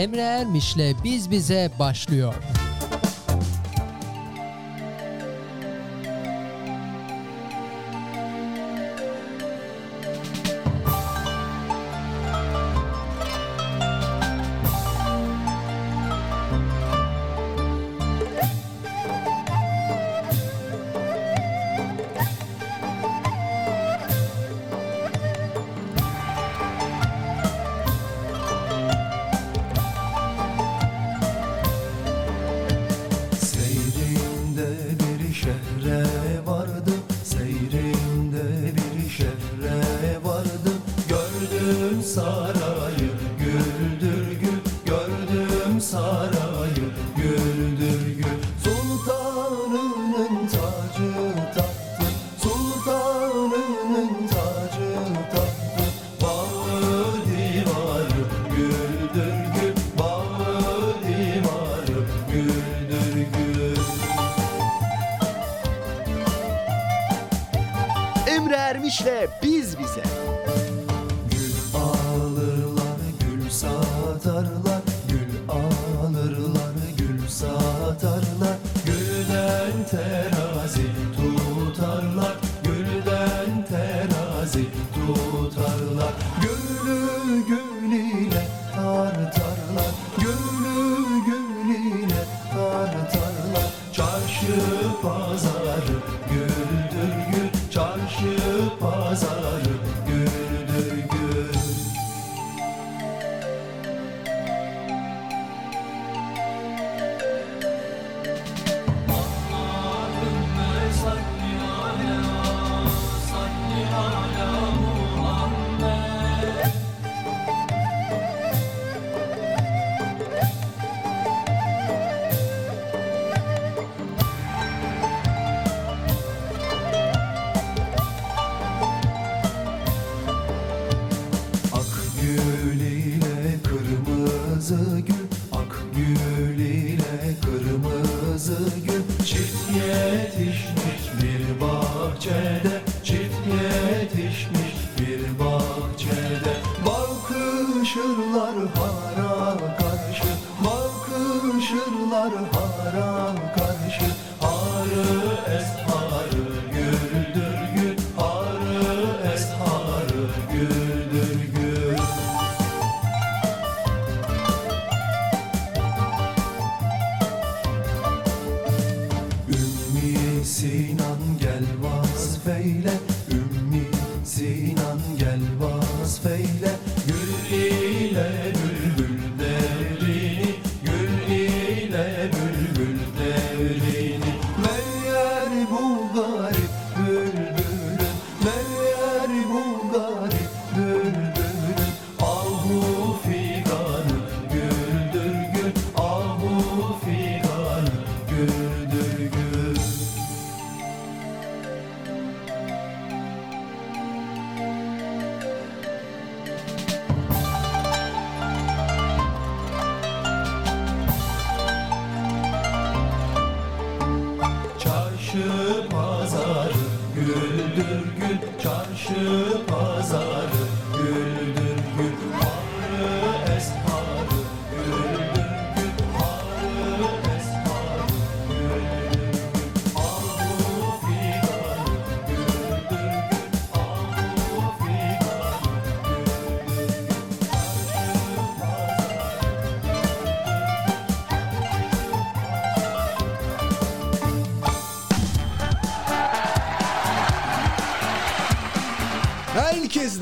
Emre Ermiş'le Biz Bize başlıyor.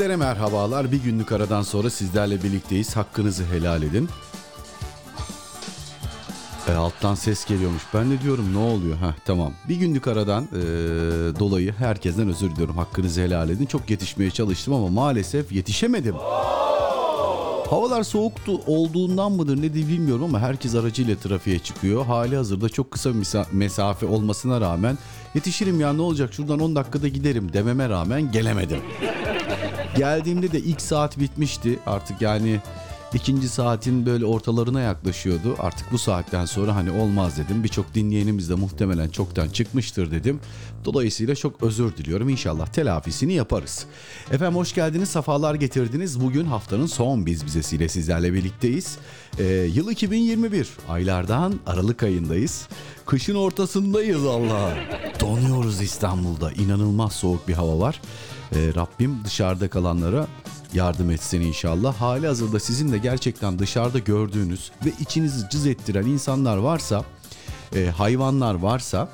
Sizlere merhabalar. Bir günlük aradan sonra sizlerle birlikteyiz. Hakkınızı helal edin. E, alttan ses geliyormuş. Ben de diyorum ne oluyor? Ha tamam. Bir günlük aradan e, dolayı herkesten özür diliyorum. Hakkınızı helal edin. Çok yetişmeye çalıştım ama maalesef yetişemedim. Havalar soğuktu olduğundan mıdır ne diye bilmiyorum ama herkes aracıyla trafiğe çıkıyor. Hali hazırda çok kısa mesafe olmasına rağmen yetişirim ya ne olacak şuradan 10 dakikada giderim dememe rağmen gelemedim. Geldiğimde de ilk saat bitmişti artık yani ikinci saatin böyle ortalarına yaklaşıyordu. Artık bu saatten sonra hani olmaz dedim. Birçok dinleyenimiz de muhtemelen çoktan çıkmıştır dedim. Dolayısıyla çok özür diliyorum. İnşallah telafisini yaparız. Efendim hoş geldiniz, safalar getirdiniz. Bugün haftanın son biz bizesiyle sizlerle birlikteyiz. Ee, yıl 2021, aylardan Aralık ayındayız. Kışın ortasındayız Allah. Donuyoruz İstanbul'da. İnanılmaz soğuk bir hava var. Ee, Rabbim dışarıda kalanlara yardım etsin inşallah. Hali hazırda sizin de gerçekten dışarıda gördüğünüz ve içinizi cız ettiren insanlar varsa, e, hayvanlar varsa,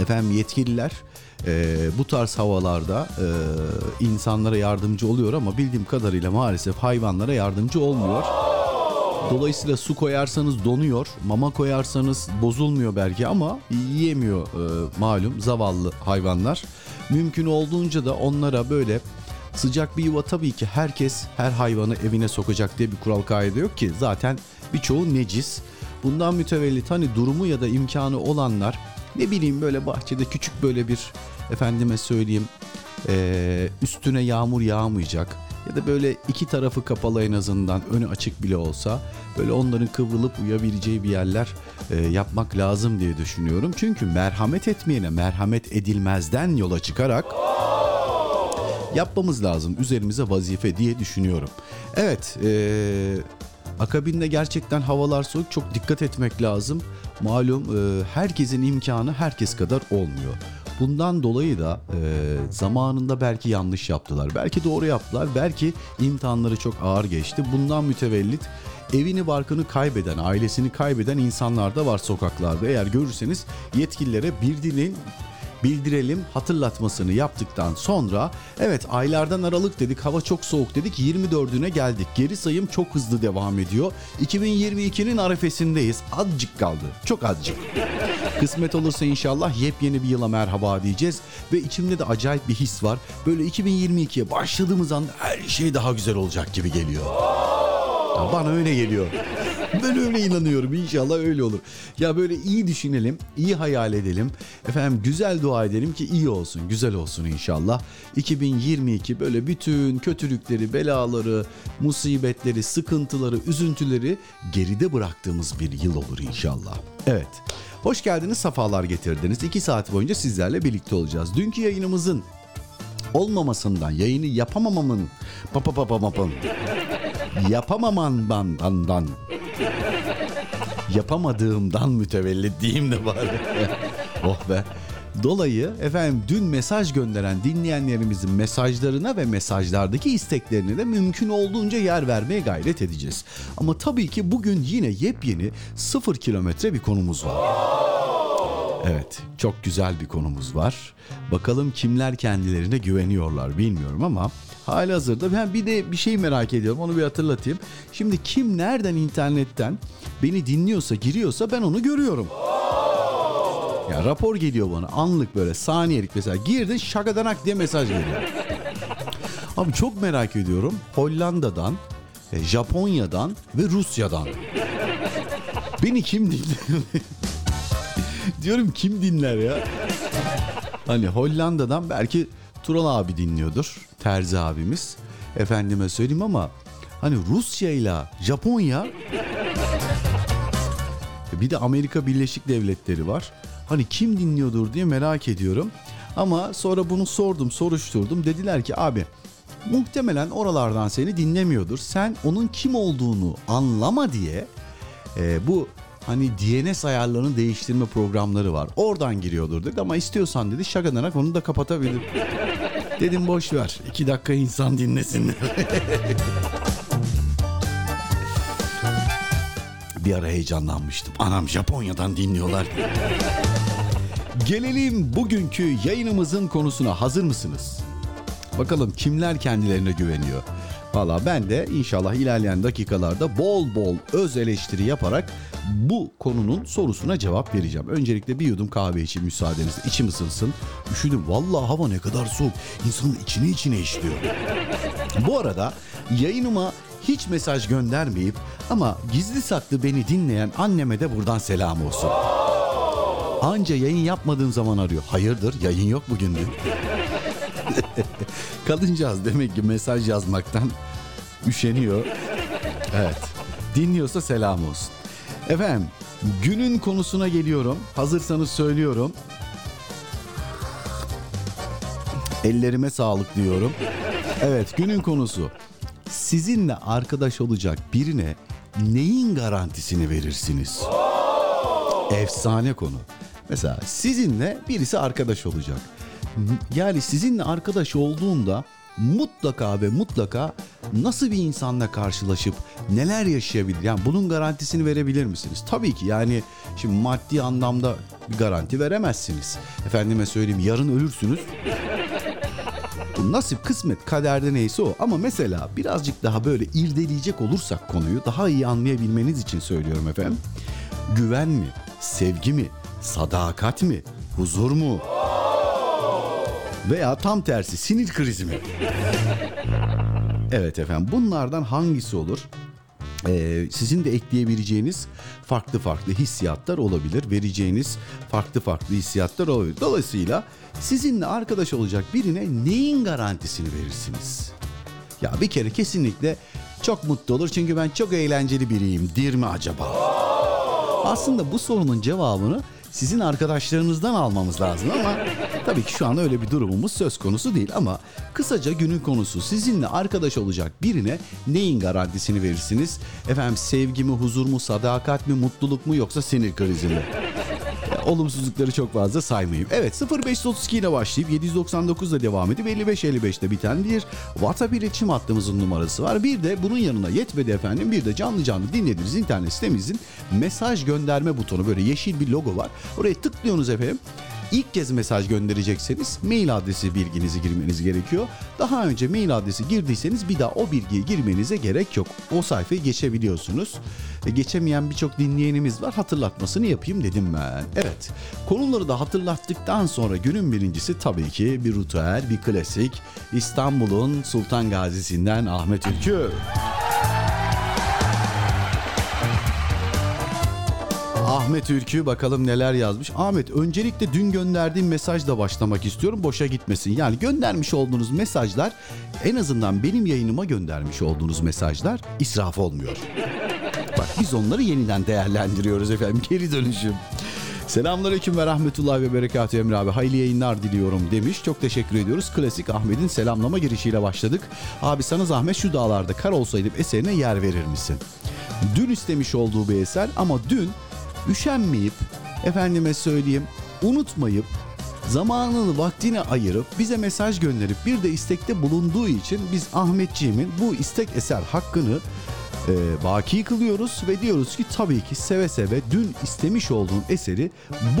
efendim yetkililer e, bu tarz havalarda e, insanlara yardımcı oluyor ama bildiğim kadarıyla maalesef hayvanlara yardımcı olmuyor. Dolayısıyla su koyarsanız donuyor, mama koyarsanız bozulmuyor belki ama yiyemiyor e, malum zavallı hayvanlar. Mümkün olduğunca da onlara böyle sıcak bir yuva tabii ki herkes her hayvanı evine sokacak diye bir kural kaide yok ki. Zaten birçoğu necis. Bundan mütevellit hani durumu ya da imkanı olanlar ne bileyim böyle bahçede küçük böyle bir efendime söyleyeyim e, üstüne yağmur yağmayacak ya da böyle iki tarafı kapalı en azından önü açık bile olsa böyle onların kıvrılıp uyabileceği bir yerler e, yapmak lazım diye düşünüyorum. Çünkü merhamet etmeyene merhamet edilmezden yola çıkarak yapmamız lazım üzerimize vazife diye düşünüyorum. Evet e, akabinde gerçekten havalar soğuk çok dikkat etmek lazım. Malum e, herkesin imkanı herkes kadar olmuyor. Bundan dolayı da e, zamanında belki yanlış yaptılar. Belki doğru yaptılar. Belki imtihanları çok ağır geçti. Bundan mütevellit evini barkını kaybeden, ailesini kaybeden insanlar da var sokaklarda. Eğer görürseniz yetkililere bir dilin bildirelim hatırlatmasını yaptıktan sonra evet aylardan aralık dedik hava çok soğuk dedik 24'üne geldik. Geri sayım çok hızlı devam ediyor. 2022'nin arefesindeyiz. Azıcık kaldı çok azıcık. Kısmet olursa inşallah yepyeni bir yıla merhaba diyeceğiz. Ve içimde de acayip bir his var. Böyle 2022'ye başladığımız anda her şey daha güzel olacak gibi geliyor. Ya bana öyle geliyor. Ben öyle inanıyorum. İnşallah öyle olur. Ya böyle iyi düşünelim, iyi hayal edelim. Efendim güzel dua edelim ki iyi olsun, güzel olsun inşallah. 2022 böyle bütün kötülükleri, belaları, musibetleri, sıkıntıları, üzüntüleri geride bıraktığımız bir yıl olur inşallah. Evet. Hoş geldiniz, safalar getirdiniz. 2 saat boyunca sizlerle birlikte olacağız. Dünkü yayınımızın olmamasından, yayını yapamamamın, papapapapapam, yapamamandan, yapamadığımdan mütevellit diyeyim de bari. oh be. Dolayı efendim dün mesaj gönderen dinleyenlerimizin mesajlarına ve mesajlardaki isteklerine de mümkün olduğunca yer vermeye gayret edeceğiz. Ama tabii ki bugün yine yepyeni sıfır kilometre bir konumuz var. Evet, çok güzel bir konumuz var. Bakalım kimler kendilerine güveniyorlar bilmiyorum ama hali hazırda ben bir de bir şey merak ediyorum onu bir hatırlatayım. Şimdi kim nereden internetten beni dinliyorsa giriyorsa ben onu görüyorum. Ya rapor geliyor bana anlık böyle saniyelik mesela girdin şakadanak diye mesaj geliyor. Abi çok merak ediyorum Hollanda'dan, e, Japonya'dan ve Rusya'dan. Beni kim dinliyor? Diyorum kim dinler ya? Hani Hollanda'dan belki Tural abi dinliyordur. Terzi abimiz. Efendime söyleyeyim ama hani Rusya ile Japonya bir de Amerika Birleşik Devletleri var. Hani kim dinliyordur diye merak ediyorum. Ama sonra bunu sordum, soruşturdum. Dediler ki abi muhtemelen oralardan seni dinlemiyordur. Sen onun kim olduğunu anlama diye e, bu hani DNS ayarlarını değiştirme programları var. Oradan giriyordur dedi ama istiyorsan dedi şakadanak onu da kapatabilir. Dedim boş ver. iki dakika insan dinlesinler. bir ara heyecanlanmıştım. Anam Japonya'dan dinliyorlar. Gelelim bugünkü yayınımızın konusuna hazır mısınız? Bakalım kimler kendilerine güveniyor? Valla ben de inşallah ilerleyen dakikalarda bol bol öz eleştiri yaparak bu konunun sorusuna cevap vereceğim. Öncelikle bir yudum kahve için müsaadenizle içim ısınsın. Üşüdüm valla hava ne kadar soğuk. İnsanın içine içine işliyor. bu arada yayınıma hiç mesaj göndermeyip ama gizli saklı beni dinleyen anneme de buradan selam olsun. Anca yayın yapmadığım zaman arıyor. Hayırdır yayın yok bugün diyor. Kadıncağız demek ki mesaj yazmaktan üşeniyor. Evet. Dinliyorsa selam olsun. Efendim günün konusuna geliyorum. Hazırsanız söylüyorum. Ellerime sağlık diyorum. Evet günün konusu. Sizinle arkadaş olacak birine neyin garantisini verirsiniz? Efsane konu. Mesela sizinle birisi arkadaş olacak. Yani sizinle arkadaş olduğunda mutlaka ve mutlaka nasıl bir insanla karşılaşıp neler yaşayabilir? Yani bunun garantisini verebilir misiniz? Tabii ki yani şimdi maddi anlamda bir garanti veremezsiniz. Efendime söyleyeyim yarın ölürsünüz. Bu nasip, kısmet, kaderde neyse o. Ama mesela birazcık daha böyle irdeleyecek olursak konuyu daha iyi anlayabilmeniz için söylüyorum efendim. Güven mi, sevgi mi, sadakat mi, huzur mu? Veya tam tersi sinir krizi mi? Evet efendim bunlardan hangisi olur? Ee, sizin de ekleyebileceğiniz farklı farklı hissiyatlar olabilir. Vereceğiniz farklı farklı hissiyatlar olabilir. Dolayısıyla sizinle arkadaş olacak birine neyin garantisini verirsiniz? Ya bir kere kesinlikle çok mutlu olur çünkü ben çok eğlenceli biriyim. Dir mi acaba? Aslında bu sorunun cevabını sizin arkadaşlarınızdan almamız lazım ama tabii ki şu anda öyle bir durumumuz söz konusu değil ama kısaca günün konusu sizinle arkadaş olacak birine neyin garantisini verirsiniz? Efendim sevgi mi, huzur mu, sadakat mi, mutluluk mu yoksa sinir krizi mi? Olumsuzlukları çok fazla saymayayım. Evet 0532 ile başlayıp 799 ile devam edip 5555'te biten bir WhatsApp iletişim hattımızın numarası var. Bir de bunun yanına yetmedi efendim bir de canlı canlı dinlediğiniz internet sitemizin mesaj gönderme butonu böyle yeşil bir logo var. Oraya tıklıyorsunuz efendim. İlk kez mesaj gönderecekseniz mail adresi bilginizi girmeniz gerekiyor. Daha önce mail adresi girdiyseniz bir daha o bilgiyi girmenize gerek yok. O sayfayı geçebiliyorsunuz. E, geçemeyen birçok dinleyenimiz var. Hatırlatmasını yapayım dedim ben. Evet. Konuları da hatırlattıktan sonra günün birincisi tabii ki bir ritüel, bir klasik. İstanbul'un Sultan Gazi'sinden Ahmet Ülkü. Ahmet Ülkü bakalım neler yazmış. Ahmet öncelikle dün gönderdiğim mesajla başlamak istiyorum. Boşa gitmesin. Yani göndermiş olduğunuz mesajlar en azından benim yayınıma göndermiş olduğunuz mesajlar israf olmuyor. Bak biz onları yeniden değerlendiriyoruz efendim. Geri dönüşüm. Selamünaleyküm ve rahmetullahi ve berekatü Emre abi. Hayırlı yayınlar diliyorum demiş. Çok teşekkür ediyoruz. Klasik Ahmet'in selamlama girişiyle başladık. Abi sana zahmet şu dağlarda kar olsaydım eserine yer verir misin? Dün istemiş olduğu bir eser ama dün üşenmeyip efendime söyleyeyim unutmayıp zamanını vaktini ayırıp bize mesaj gönderip bir de istekte bulunduğu için biz Ahmetciğimin bu istek eser hakkını e, baki kılıyoruz ve diyoruz ki tabii ki seve seve dün istemiş olduğun eseri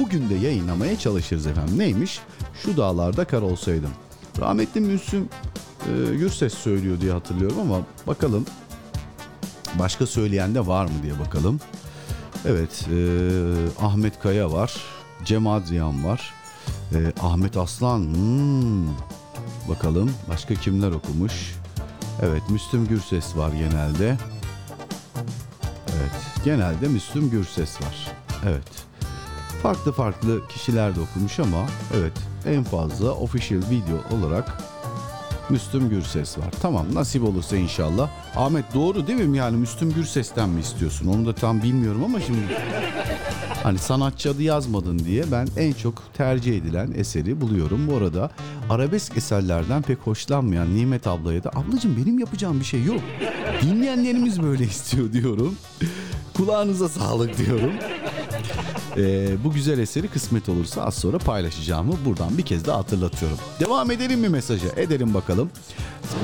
bugün de yayınlamaya çalışırız efendim. Neymiş? Şu dağlarda kar olsaydım. Rahmetli Müslüm e, Gürses söylüyor diye hatırlıyorum ama bakalım başka söyleyen de var mı diye bakalım. Evet, e, Ahmet Kaya var, Cem Adrian var, e, Ahmet Aslan. Hmm. Bakalım başka kimler okumuş? Evet, Müslüm Gürses var genelde. Evet, genelde Müslüm Gürses var. Evet. Farklı farklı kişiler de okumuş ama evet en fazla official video olarak Müslüm Gürses var. Tamam nasip olursa inşallah. Ahmet doğru değil mi? Yani Müslüm Gürses'ten mi istiyorsun? Onu da tam bilmiyorum ama şimdi hani sanatçı adı yazmadın diye ben en çok tercih edilen eseri buluyorum. Bu arada arabesk eserlerden pek hoşlanmayan Nimet ablaya da ablacığım benim yapacağım bir şey yok. Dinleyenlerimiz böyle istiyor diyorum. Kulağınıza sağlık diyorum. Ee, bu güzel eseri kısmet olursa az sonra paylaşacağımı buradan bir kez daha hatırlatıyorum. Devam edelim mi mesaja? Edelim bakalım.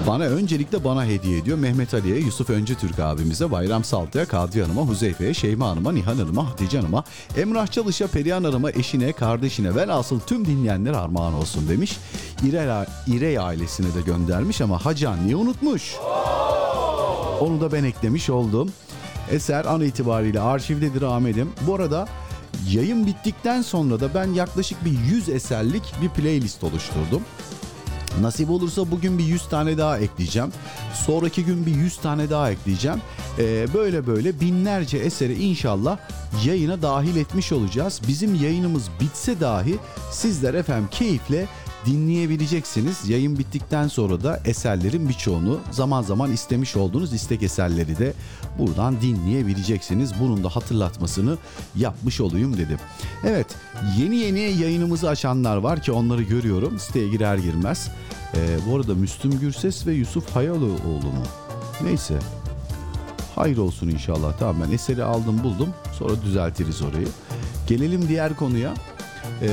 Bana öncelikle bana hediye ediyor. Mehmet Ali'ye, Yusuf Öncü Türk abimize, Bayram Saltı'ya, Kadriye Hanım'a, Huzeyfe'ye, Şeyma Hanım'a, Nihan Hanım'a, Hatice Hanım'a, Emrah Çalış'a, Perihan Hanım'a, eşine, kardeşine, velhasıl tüm dinleyenler armağan olsun demiş. İrey, İrey ailesine de göndermiş ama Hacı Anne'yi unutmuş. Onu da ben eklemiş oldum. Eser an itibariyle arşivdedir Ahmet'im. Bu arada yayın bittikten sonra da ben yaklaşık bir 100 eserlik bir playlist oluşturdum. Nasip olursa bugün bir 100 tane daha ekleyeceğim. Sonraki gün bir 100 tane daha ekleyeceğim. Ee, böyle böyle binlerce eseri inşallah yayına dahil etmiş olacağız. Bizim yayınımız bitse dahi sizler efendim keyifle dinleyebileceksiniz. Yayın bittikten sonra da eserlerin birçoğunu zaman zaman istemiş olduğunuz istek eserleri de buradan dinleyebileceksiniz. Bunun da hatırlatmasını yapmış olayım dedim. Evet yeni yeni yayınımızı açanlar var ki onları görüyorum siteye girer girmez. Ee, bu arada Müslüm Gürses ve Yusuf Hayaloğlu mu? Neyse Hayır olsun inşallah. Tamam ben eseri aldım buldum. Sonra düzeltiriz orayı. Gelelim diğer konuya. Ee,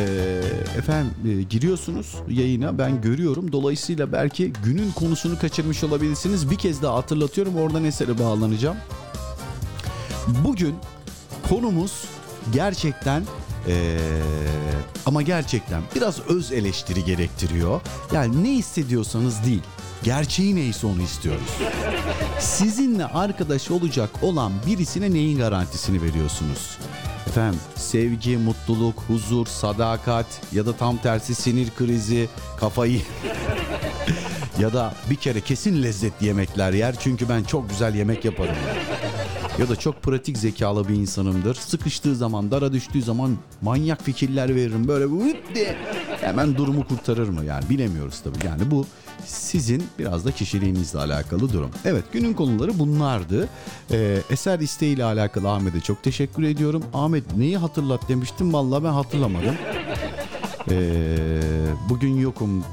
efendim e, giriyorsunuz yayına ben görüyorum. Dolayısıyla belki günün konusunu kaçırmış olabilirsiniz. Bir kez daha hatırlatıyorum. Oradan esere bağlanacağım. Bugün konumuz gerçekten ee, ama gerçekten biraz öz eleştiri gerektiriyor. Yani ne hissediyorsanız değil. Gerçeği neyse onu istiyoruz. Sizinle arkadaş olacak olan birisine neyin garantisini veriyorsunuz? Efendim sevgi, mutluluk, huzur, sadakat ya da tam tersi sinir krizi, kafayı ya da bir kere kesin lezzetli yemekler yer çünkü ben çok güzel yemek yaparım. Ya da çok pratik zekalı bir insanımdır. Sıkıştığı zaman, dara düştüğü zaman manyak fikirler veririm. Böyle vıp diye hemen durumu kurtarır mı? Yani bilemiyoruz tabii. Yani bu sizin biraz da kişiliğinizle alakalı durum. Evet günün konuları bunlardı. Ee, eser isteğiyle alakalı Ahmet'e çok teşekkür ediyorum. Ahmet neyi hatırlat demiştim vallahi ben hatırlamadım. Ee, bugün yokum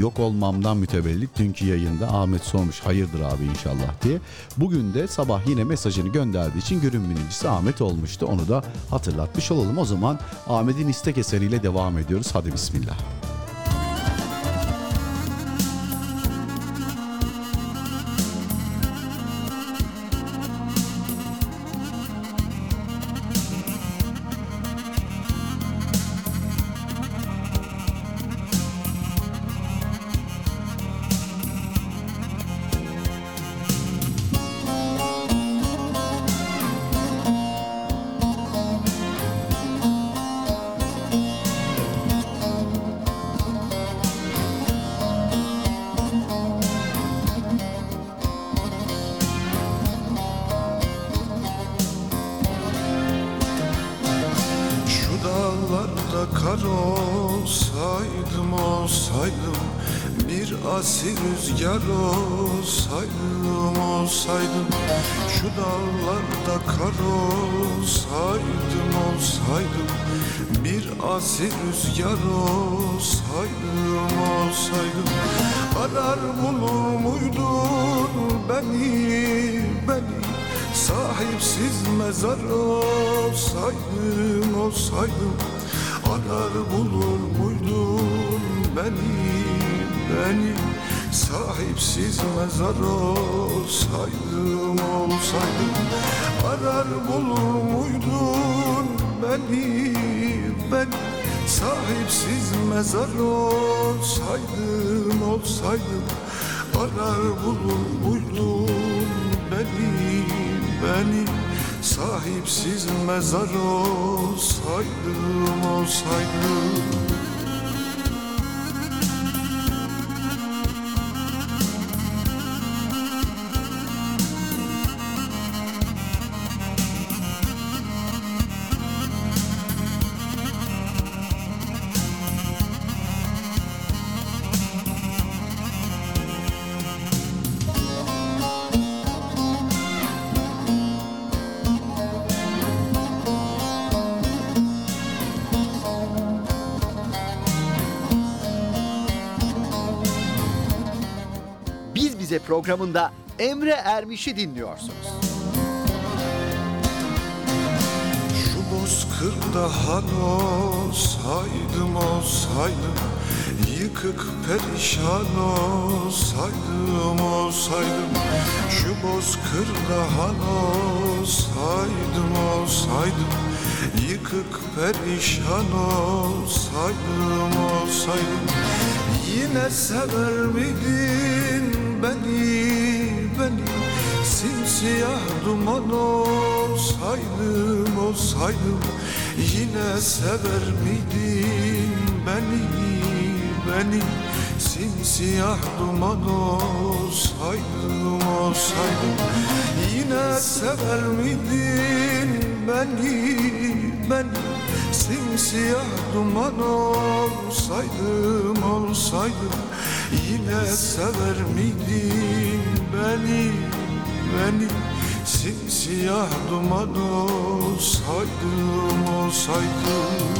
yok olmamdan mütevellit dünkü yayında Ahmet sormuş hayırdır abi inşallah diye. Bugün de sabah yine mesajını gönderdiği için günün birincisi Ahmet olmuştu. Onu da hatırlatmış olalım. O zaman Ahmet'in istek eseriyle devam ediyoruz. Hadi bismillah. Bize programında Emre Ermiş'i dinliyorsunuz. Şu bozkırda han olsaydım olsaydım Yıkık perişan olsaydım olsaydım. Şu bozkırda han olsaydım olsaydım Yıkık perişan olsaydım olsaydım. Yine sever miydin beni beni. Simsiyah duman olsaydım olsaydım Yine sever miydin beni beni? Simsiyah duman olsaydım olsaydım Yine sever miydin beni, beni? Simsiyah duman olsaydım, olsaydım Yine sever miydin beni, beni Simsiyah duman olsaydım, olsaydım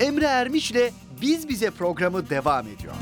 Emre Ermiş'le Biz Bize programı devam ediyor.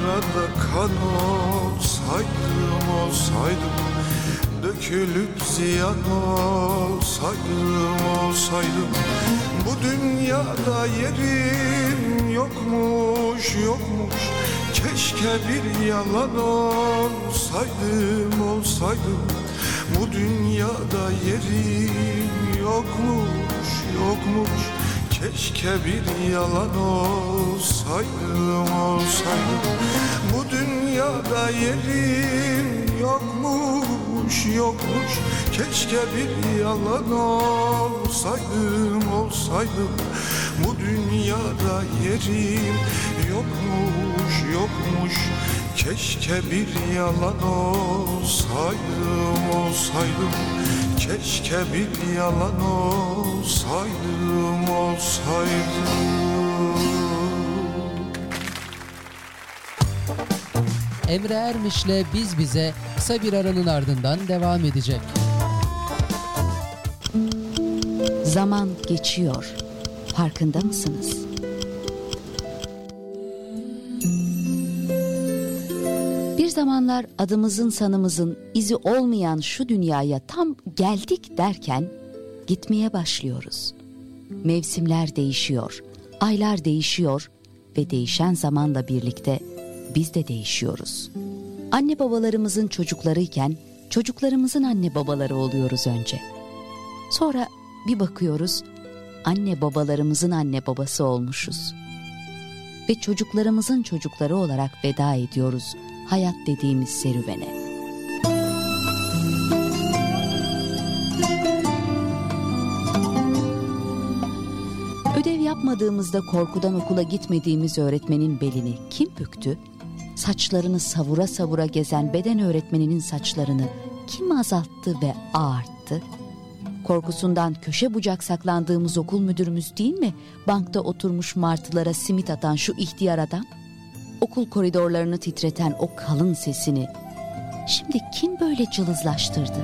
Yarada kan olsaydım olsaydım Dökülüp ziyan olsaydım olsaydım. Bu dünyada yerim yokmuş yokmuş. Keşke bir yalan olsaydım olsaydım. Bu dünyada yerim yokmuş yokmuş Keşke bir yalan olsaydım olsaydım. Bu dünyada yerim yokmuş yokmuş. Keşke bir yalan olsaydım olsaydım. Bu dünyada yerim yokmuş yokmuş. Keşke bir yalan olsaydım olsaydım Keşke bir yalan olsaydım olsaydım Emre Ermiş'le Biz Bize kısa bir aranın ardından devam edecek. Zaman geçiyor. Farkında mısınız? Zamanlar adımızın sanımızın izi olmayan şu dünyaya tam geldik derken gitmeye başlıyoruz. Mevsimler değişiyor, aylar değişiyor ve değişen zamanla birlikte biz de değişiyoruz. Anne babalarımızın çocuklarıyken çocuklarımızın anne babaları oluyoruz önce. Sonra bir bakıyoruz anne babalarımızın anne babası olmuşuz. Ve çocuklarımızın çocukları olarak veda ediyoruz hayat dediğimiz serüvene. Ödev yapmadığımızda korkudan okula gitmediğimiz öğretmenin belini kim büktü? Saçlarını savura savura gezen beden öğretmeninin saçlarını kim azalttı ve ağarttı? Korkusundan köşe bucak saklandığımız okul müdürümüz değil mi? Bankta oturmuş martılara simit atan şu ihtiyar adam? Okul koridorlarını titreten o kalın sesini şimdi kim böyle cılızlaştırdı?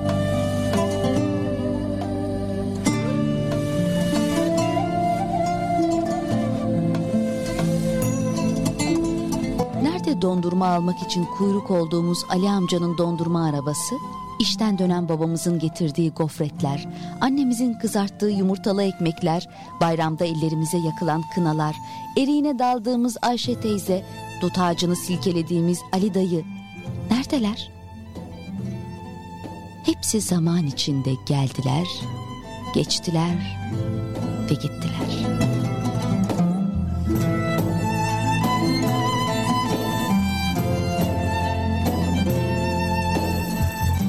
Nerede dondurma almak için kuyruk olduğumuz Ali amcanın dondurma arabası? İşten dönen babamızın getirdiği gofretler, annemizin kızarttığı yumurtalı ekmekler, bayramda ellerimize yakılan kınalar, eriğine daldığımız Ayşe teyze, dut ağacını silkelediğimiz Ali dayı. Neredeler? Hepsi zaman içinde geldiler, geçtiler ve gittiler.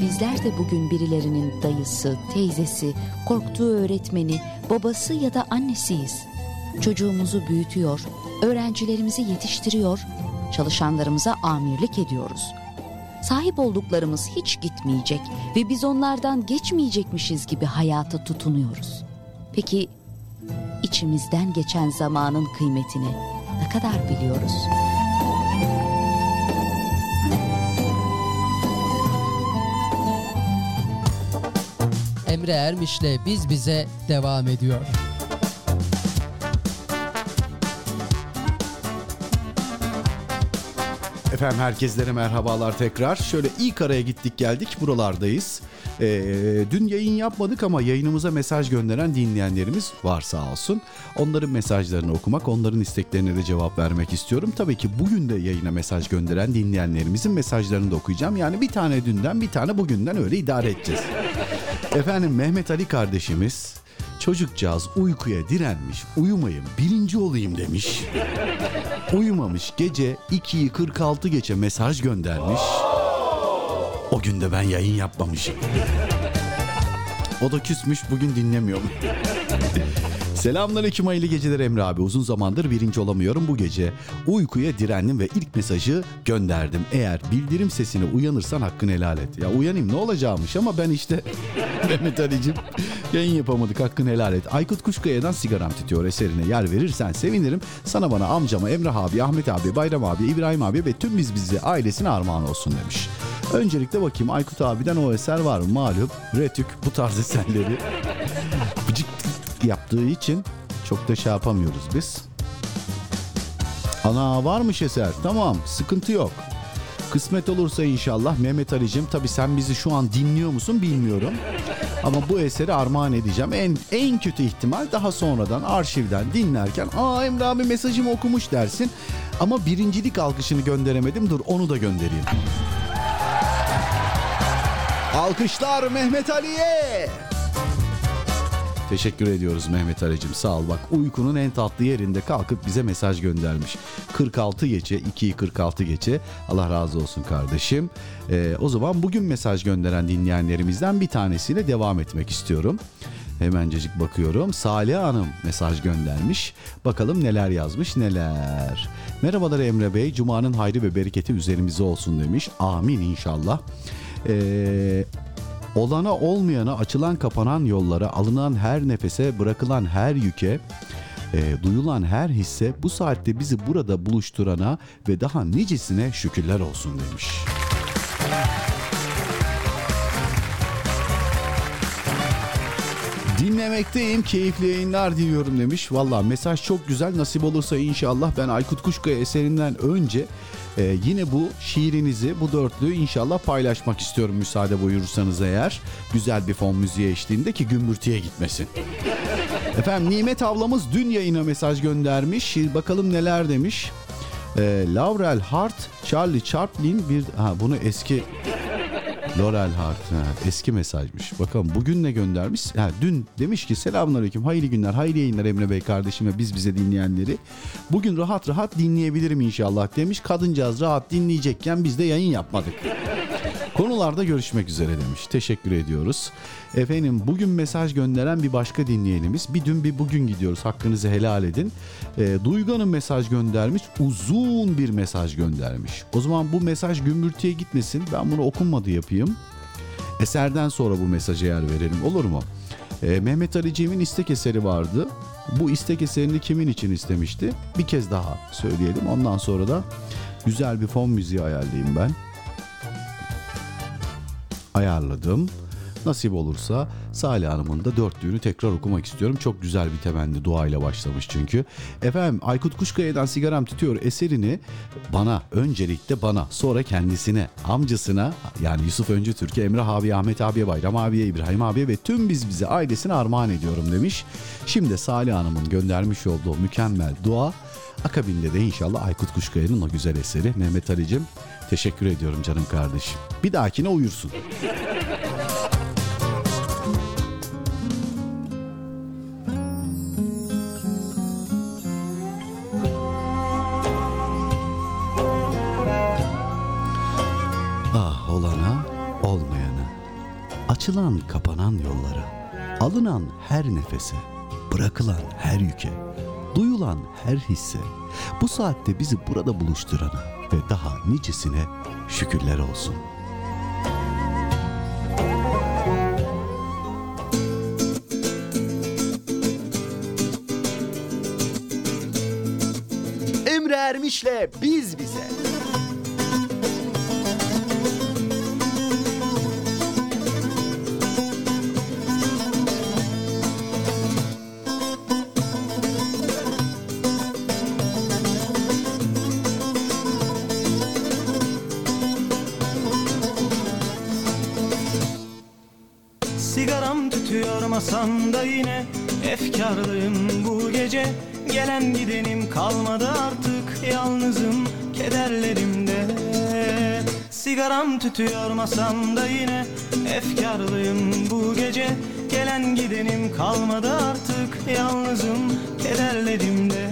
Bizler de bugün birilerinin dayısı, teyzesi, korktuğu öğretmeni, babası ya da annesiyiz. Çocuğumuzu büyütüyor, öğrencilerimizi yetiştiriyor, çalışanlarımıza amirlik ediyoruz. Sahip olduklarımız hiç gitmeyecek ve biz onlardan geçmeyecekmişiz gibi hayata tutunuyoruz. Peki içimizden geçen zamanın kıymetini ne kadar biliyoruz? Emre Ermiş'le Biz Bize devam ediyor. Efendim herkeslere merhabalar tekrar. Şöyle ilk araya gittik geldik buralardayız. Ee, dün yayın yapmadık ama yayınımıza mesaj gönderen dinleyenlerimiz var sağ olsun. Onların mesajlarını okumak, onların isteklerine de cevap vermek istiyorum. Tabii ki bugün de yayına mesaj gönderen dinleyenlerimizin mesajlarını da okuyacağım. Yani bir tane dünden bir tane bugünden öyle idare edeceğiz. Efendim Mehmet Ali kardeşimiz çocukcağız uykuya direnmiş, uyumayın birinci olayım demiş. Uyumamış gece 2'yi 46 geçe mesaj göndermiş. O gün de ben yayın yapmamışım. O da küsmüş bugün dinlemiyor. Selamünaleyküm hayırlı geceler Emre abi. Uzun zamandır birinci olamıyorum bu gece. Uykuya direndim ve ilk mesajı gönderdim. Eğer bildirim sesine uyanırsan hakkını helal et. Ya uyanayım ne olacakmış ama ben işte Mehmet Ali'cim yayın yapamadık hakkını helal et. Aykut Kuşkaya'dan sigaram tütüyor eserine yer verirsen sevinirim. Sana bana amcama Emrah abi, Ahmet abi, Bayram abi, İbrahim abi ve tüm biz bizi ailesine armağan olsun demiş. Öncelikle bakayım Aykut abiden o eser var mı? Malum Retük bu tarz eserleri yaptığı için çok da şey yapamıyoruz biz. Ana varmış eser. Tamam sıkıntı yok. Kısmet olursa inşallah Mehmet Ali'cim tabii sen bizi şu an dinliyor musun bilmiyorum. Ama bu eseri armağan edeceğim. En en kötü ihtimal daha sonradan arşivden dinlerken aa Emre abi mesajımı okumuş dersin. Ama birincilik alkışını gönderemedim. Dur onu da göndereyim. Alkışlar Mehmet Ali'ye. Teşekkür ediyoruz Mehmet Ali'cim sağ ol. Bak uykunun en tatlı yerinde kalkıp bize mesaj göndermiş. 46 geçe 2'yi 46 geçe Allah razı olsun kardeşim. Ee, o zaman bugün mesaj gönderen dinleyenlerimizden bir tanesiyle devam etmek istiyorum. Hemencecik bakıyorum. Salih Hanım mesaj göndermiş. Bakalım neler yazmış neler. Merhabalar Emre Bey. Cuma'nın hayrı ve bereketi üzerimize olsun demiş. Amin inşallah. Ee, Olana olmayana açılan kapanan yollara, alınan her nefese, bırakılan her yüke, e, duyulan her hisse bu saatte bizi burada buluşturana ve daha nicesine şükürler olsun demiş. Dinlemekteyim, keyifli yayınlar diliyorum demiş. Valla mesaj çok güzel. Nasip olursa inşallah ben Aykut Kuşkaya eserinden önce e, yine bu şiirinizi, bu dörtlüğü inşallah paylaşmak istiyorum müsaade buyurursanız eğer. Güzel bir fon müziği eşliğinde ki gümbürtüye gitmesin. Efendim Nimet ablamız dün yayına mesaj göndermiş. Bakalım neler demiş. E, Laurel Hart, Charlie Chaplin bir... Ha bunu eski Laurel Hart ha, eski mesajmış. Bakalım bugün ne göndermiş? Ha, dün demiş ki selamünaleyküm hayırlı günler hayırlı yayınlar Emre Bey kardeşim ve biz bize dinleyenleri. Bugün rahat rahat dinleyebilirim inşallah demiş. Kadıncağız rahat dinleyecekken biz de yayın yapmadık. Konularda görüşmek üzere demiş. Teşekkür ediyoruz. Efendim bugün mesaj gönderen bir başka dinleyenimiz. Bir dün bir bugün gidiyoruz. Hakkınızı helal edin. E, Duygu Hanım mesaj göndermiş. Uzun bir mesaj göndermiş. O zaman bu mesaj gümbürtüye gitmesin. Ben bunu okunmadı yapayım. Eserden sonra bu mesaja yer verelim. Olur mu? E, Mehmet Ali Cem'in istek eseri vardı. Bu istek eserini kimin için istemişti? Bir kez daha söyleyelim. Ondan sonra da güzel bir fon müziği ayarlayayım ben ayarladım. Nasip olursa Salih Hanım'ın da dörtlüğünü tekrar okumak istiyorum. Çok güzel bir temenni duayla başlamış çünkü. Efendim Aykut Kuşkaya'dan sigaram tutuyor eserini bana öncelikle bana sonra kendisine amcasına yani Yusuf Öncü Türkiye Emrah abi Ahmet abiye Bayram abiye İbrahim abiye ve tüm biz bize ailesine armağan ediyorum demiş. Şimdi Salih Hanım'ın göndermiş olduğu mükemmel dua akabinde de inşallah Aykut Kuşkaya'nın o güzel eseri Mehmet Ali'cim Teşekkür ediyorum canım kardeşim. Bir dahakine uyursun. Ah olana, olmayana, açılan kapanan yollara, alınan her nefese, bırakılan her yüke, duyulan her hisse, bu saatte bizi burada buluşturana ve daha nicesine şükürler olsun. Emre Ermiş'le Biz Bize. Tütüyor masamda yine Efkarlıyım bu gece. Gelen gidenim kalmadı artık Yalnızım kederlerimde Sigaram tütüyor masamda yine Efkarlıyım bu gece. Gelen gidenim kalmadı artık Yalnızım kederlerimde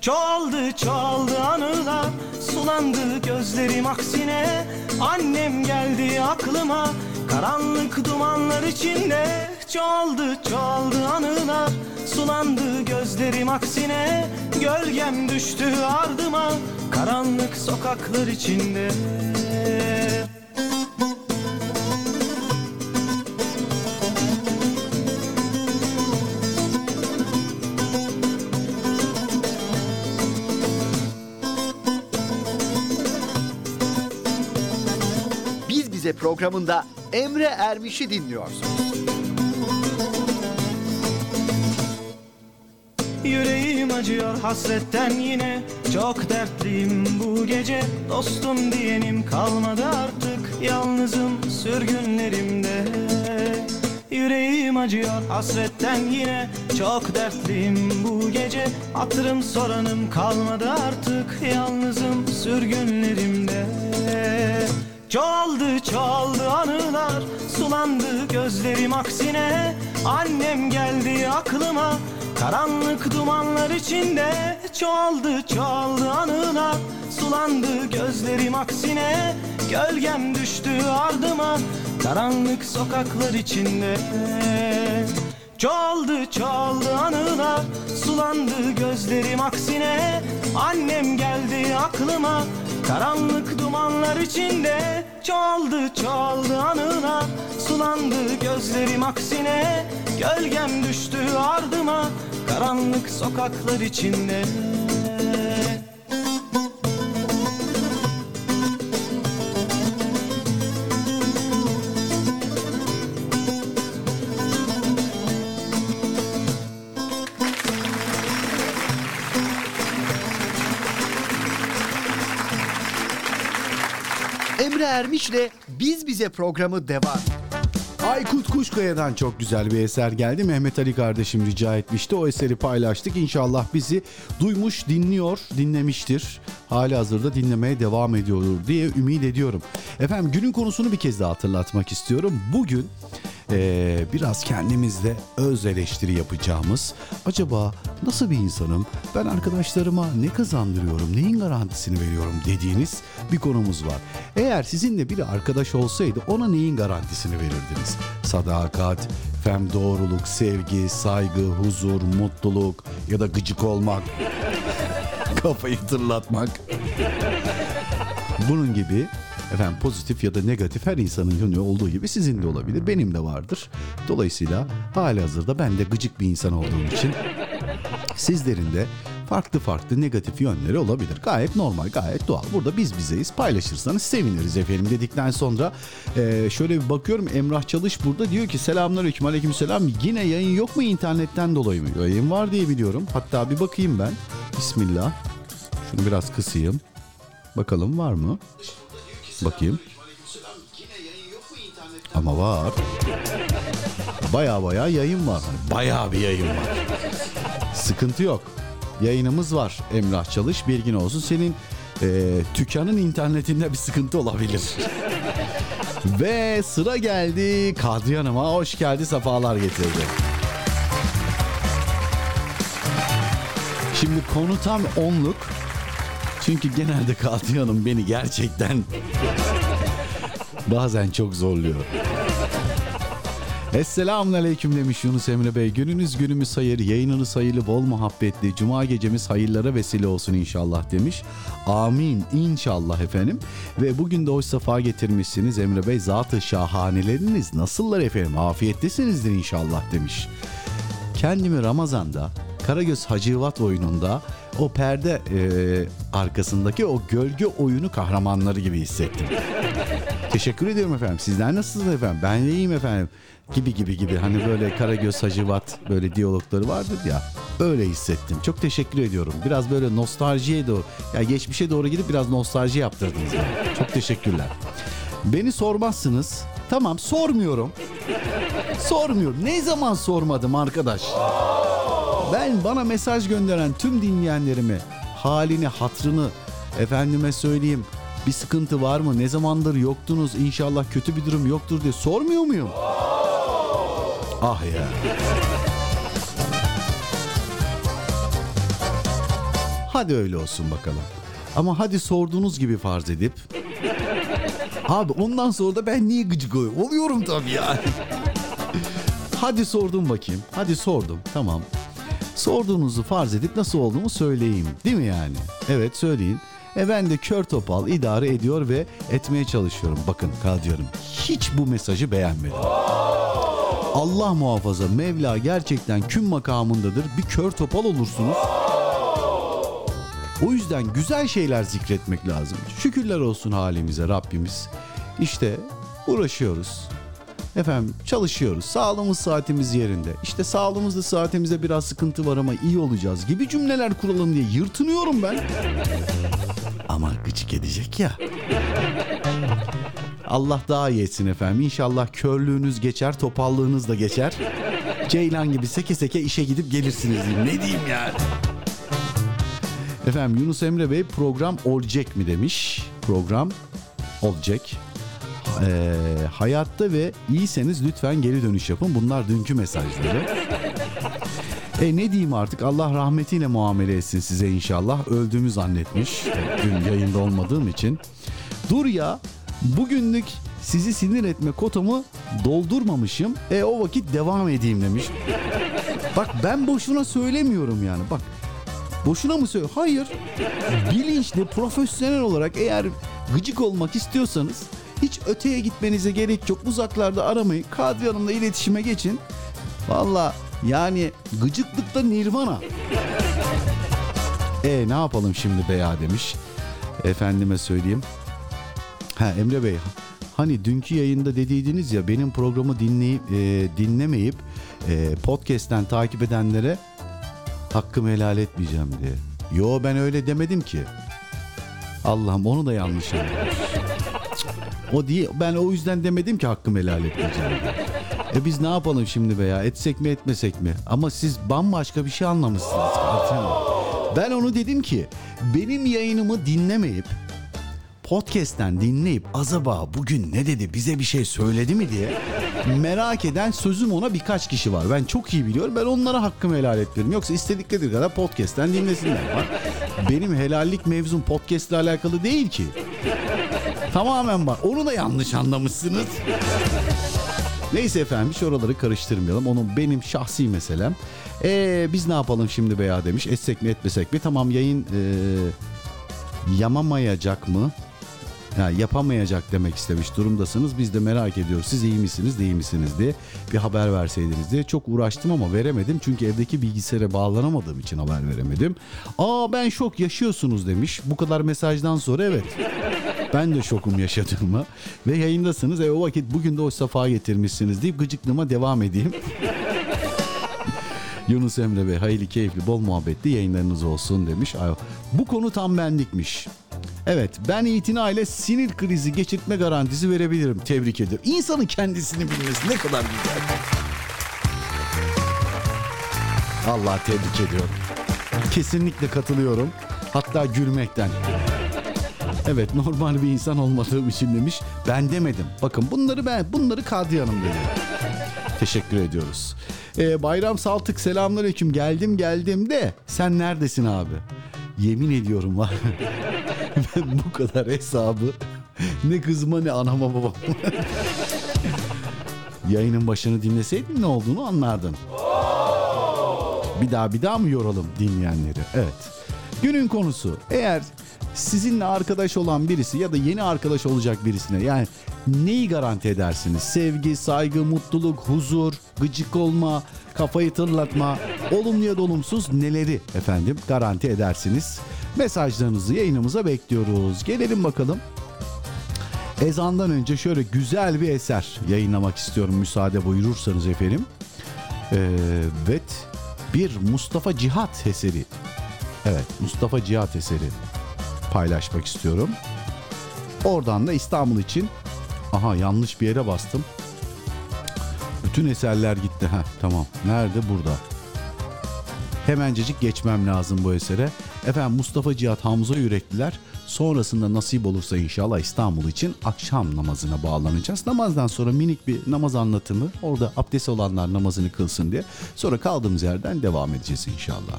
Çoğaldı çoğaldı anılar Sulandı gözlerim aksine. Annem geldi aklıma Karanlık dumanlar içinde Çoğaldı çoğaldı anılar. Sulandı gözlerim aksine Gölgem düştü ardıma. Karanlık sokaklar içinde programında Emre Ermiş'i dinliyorsunuz. Yüreğim acıyor hasretten yine. Çok dertliyim bu gece. Dostum diyenim kalmadı artık. Yalnızım sürgünlerimde. Yüreğim acıyor hasretten yine. Çok dertliyim bu gece. Hatırım soranım kalmadı artık. Yalnızım sürgünlerimde Çoğaldı çoğaldı anılar Sulandı gözlerim aksine. Annem geldi aklıma Karanlık dumanlar içinde. Çoğaldı çoğaldı anılar Sulandı gözlerim aksine. Gölgem düştü ardıma Karanlık sokaklar içinde. Çoğaldı çoğaldı anılar Sulandı gözlerim aksine. Annem geldi aklıma Karanlık dumanlar içinde Çoğaldı çoğaldı anılar Sulandı gözlerim aksine Gölgem düştü ardıma. Karanlık sokaklar içinde Ermiş'le Biz Bize programı devam. Aykut Kuşkaya'dan çok güzel bir eser geldi. Mehmet Ali kardeşim rica etmişti. O eseri paylaştık. İnşallah bizi duymuş, dinliyor, dinlemiştir. Hali hazırda dinlemeye devam ediyordur diye ümit ediyorum. Efendim günün konusunu bir kez daha hatırlatmak istiyorum. Bugün eee, biraz kendimizde öz eleştiri yapacağımız acaba nasıl bir insanım ben arkadaşlarıma ne kazandırıyorum neyin garantisini veriyorum dediğiniz bir konumuz var. Eğer sizinle biri arkadaş olsaydı ona neyin garantisini verirdiniz? Sadakat, fem doğruluk, sevgi, saygı, huzur, mutluluk ya da gıcık olmak, kafayı tırlatmak. Bunun gibi efendim pozitif ya da negatif her insanın yönü olduğu gibi sizin de olabilir. Benim de vardır. Dolayısıyla hali hazırda ben de gıcık bir insan olduğum için sizlerin de farklı farklı negatif yönleri olabilir. Gayet normal, gayet doğal. Burada biz bizeyiz. Paylaşırsanız seviniriz efendim dedikten sonra e, şöyle bir bakıyorum Emrah Çalış burada diyor ki selamünaleyküm aleykümselam yine yayın yok mu internetten dolayı mı? Yayın var diye biliyorum. Hatta bir bakayım ben. Bismillah. Şunu biraz kısayım. Bakalım var mı? Bakayım. Ama var. Baya baya yayın var. Baya bir yayın var. Sıkıntı yok. Yayınımız var Emrah Çalış. Bilgin olsun. Senin e, dükkanın internetinde bir sıkıntı olabilir. Ve sıra geldi Kadriye Hanım'a. Hoş geldi, sefalar getirdi. Şimdi konu tam onluk. Çünkü genelde Kadriye Hanım beni gerçekten bazen çok zorluyor. Esselamun Aleyküm demiş Yunus Emre Bey. Gününüz günümüz hayır, yayınınız hayırlı, bol muhabbetli. Cuma gecemiz hayırlara vesile olsun inşallah demiş. Amin inşallah efendim. Ve bugün de hoş safa getirmişsiniz Emre Bey. Zatı şahaneleriniz nasıllar efendim? Afiyettesinizdir inşallah demiş. Kendimi Ramazan'da Karagöz Hacivat oyununda o perde e, arkasındaki o gölge oyunu kahramanları gibi hissettim. Teşekkür ediyorum efendim. Sizler nasılsınız efendim? Ben iyiyim efendim. Gibi gibi gibi. Hani böyle Karagöz Hacivat böyle diyalogları vardır ya. Öyle hissettim. Çok teşekkür ediyorum. Biraz böyle nostaljiye doğru. Ya geçmişe doğru gidip biraz nostalji yaptırdınız bana. Çok teşekkürler. Beni sormazsınız. Tamam sormuyorum. Sormuyorum. Ne zaman sormadım arkadaş? Ben bana mesaj gönderen tüm dinleyenlerime halini, hatrını efendime söyleyeyim bir sıkıntı var mı? Ne zamandır yoktunuz? İnşallah kötü bir durum yoktur diye sormuyor muyum? Ah ya. Hadi öyle olsun bakalım. Ama hadi sorduğunuz gibi farz edip Abi ondan sonra da ben niye gıcık oluyorum? Oluyorum tabii yani. Hadi sordum bakayım. Hadi sordum. Tamam. Sorduğunuzu farz edip nasıl olduğumu söyleyeyim. Değil mi yani? Evet söyleyin. E ben de kör topal idare ediyor ve etmeye çalışıyorum. Bakın kal diyorum. Hiç bu mesajı beğenmedim. Allah muhafaza Mevla gerçekten küm makamındadır. Bir kör topal olursunuz. O yüzden güzel şeyler zikretmek lazım. Şükürler olsun halimize Rabbimiz. İşte uğraşıyoruz. Efendim çalışıyoruz. Sağlığımız saatimiz yerinde. İşte sağlığımızda saatimizde biraz sıkıntı var ama iyi olacağız gibi cümleler kuralım diye yırtınıyorum ben. Ama gıcık edecek ya. Allah daha iyi etsin efendim. İnşallah körlüğünüz geçer, topallığınız da geçer. Ceylan gibi seke seke işe gidip gelirsiniz diyeyim. Ne diyeyim yani? Efendim Yunus Emre Bey program olacak mı demiş. Program olacak. Ee, hayatta ve iyiyseniz lütfen geri dönüş yapın. Bunlar dünkü mesajları. E ne diyeyim artık Allah rahmetiyle muamele etsin size inşallah. Öldüğümü zannetmiş. Dün yayında olmadığım için. Dur ya bugünlük sizi sinir etme kotamı doldurmamışım. E o vakit devam edeyim demiş. Bak ben boşuna söylemiyorum yani. Bak Boşuna mı söylüyor? Hayır. Bilinçli, profesyonel olarak eğer gıcık olmak istiyorsanız hiç öteye gitmenize gerek yok. Uzaklarda aramayın. Kadri Hanım'la iletişime geçin. Valla yani gıcıklıkta nirvana. E ne yapalım şimdi be demiş. Efendime söyleyeyim. Ha Emre Bey hani dünkü yayında dediydiniz ya benim programı dinleyip e, dinlemeyip e, podcast'ten takip edenlere hakkımı helal etmeyeceğim diye. Yo ben öyle demedim ki. Allah'ım onu da yanlış anlamış. O değil ben o yüzden demedim ki hakkımı helal etmeyeceğim diye. E biz ne yapalım şimdi be ya etsek mi etmesek mi? Ama siz bambaşka bir şey anlamışsınız. Ben onu dedim ki benim yayınımı dinlemeyip podcast'ten dinleyip acaba bugün ne dedi bize bir şey söyledi mi diye merak eden sözüm ona birkaç kişi var. Ben çok iyi biliyorum. Ben onlara hakkımı helal etmiyorum. Yoksa istedikleri kadar podcast'ten dinlesinler. Bak, benim helallik mevzum podcast'le alakalı değil ki. Tamamen var. Onu da yanlış anlamışsınız. Neyse efendim hiç oraları karıştırmayalım. Onun benim şahsi meselem. Ee, biz ne yapalım şimdi beya demiş. Etsek mi etmesek mi? Tamam yayın ee, yamamayacak mı? Ha, yapamayacak demek istemiş durumdasınız. Biz de merak ediyoruz. Siz iyi misiniz, değil misiniz diye bir haber verseydiniz diye. Çok uğraştım ama veremedim. Çünkü evdeki bilgisayara bağlanamadığım için haber veremedim. Aa ben şok yaşıyorsunuz demiş. Bu kadar mesajdan sonra evet. Ben de şokum yaşadığıma ve yayındasınız. E o vakit bugün de o safa getirmişsiniz deyip gıcıklığıma devam edeyim. Yunus Emre Bey hayırlı keyifli bol muhabbetli yayınlarınız olsun demiş. Ay, Bu konu tam benlikmiş. Evet ben itinayla sinir krizi geçirtme garantisi verebilirim. Tebrik ediyorum. İnsanın kendisini bilmesi ne kadar güzel. Allah tebrik ediyorum. Kesinlikle katılıyorum. Hatta gülmekten. Evet normal bir insan olmadığım için demiş. Ben demedim. Bakın bunları ben bunları Kadriye Hanım dedi. Teşekkür ediyoruz. Ee, Bayram Saltık selamünaleyküm. Geldim geldim de sen neredesin abi? Yemin ediyorum var. ben bu kadar hesabı ne kızıma ne anama babama. Yayının başını dinleseydin ne olduğunu anlardın. Bir daha bir daha mı yoralım dinleyenleri? Evet. Günün konusu eğer sizinle arkadaş olan birisi ya da yeni arkadaş olacak birisine yani neyi garanti edersiniz? Sevgi, saygı, mutluluk, huzur, gıcık olma, kafayı tırlatma, olumlu ya da olumsuz neleri efendim garanti edersiniz? Mesajlarınızı yayınımıza bekliyoruz. Gelelim bakalım. Ezandan önce şöyle güzel bir eser yayınlamak istiyorum müsaade buyurursanız efendim. Ee, evet bir Mustafa Cihat eseri. Evet Mustafa Cihat eseri paylaşmak istiyorum. Oradan da İstanbul için aha yanlış bir yere bastım. Bütün eserler gitti. Ha tamam. Nerede? Burada. Hemencecik geçmem lazım bu esere. Efendim Mustafa Cihat Hamza Yürekliler sonrasında nasip olursa inşallah İstanbul için akşam namazına bağlanacağız. Namazdan sonra minik bir namaz anlatımı orada abdest olanlar namazını kılsın diye. Sonra kaldığımız yerden devam edeceğiz inşallah.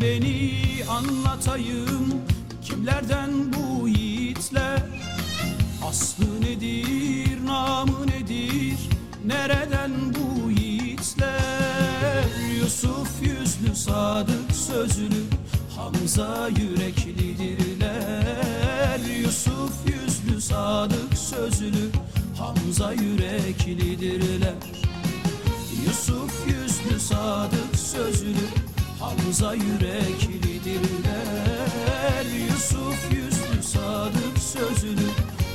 Beni anlatayım. Kimlerden bu yiğitler? Aslı nedir, namı nedir? Nereden bu yiğitler? Yusuf yüzlü, sadık sözlü Hamza yüreklidirler. Yusuf yüzlü, sadık sözlü Hamza yüreklidirler. Yusuf yüzlü sadık sözlü Hamza yüreklidirler. Yusuf yüzlü sadık sözlü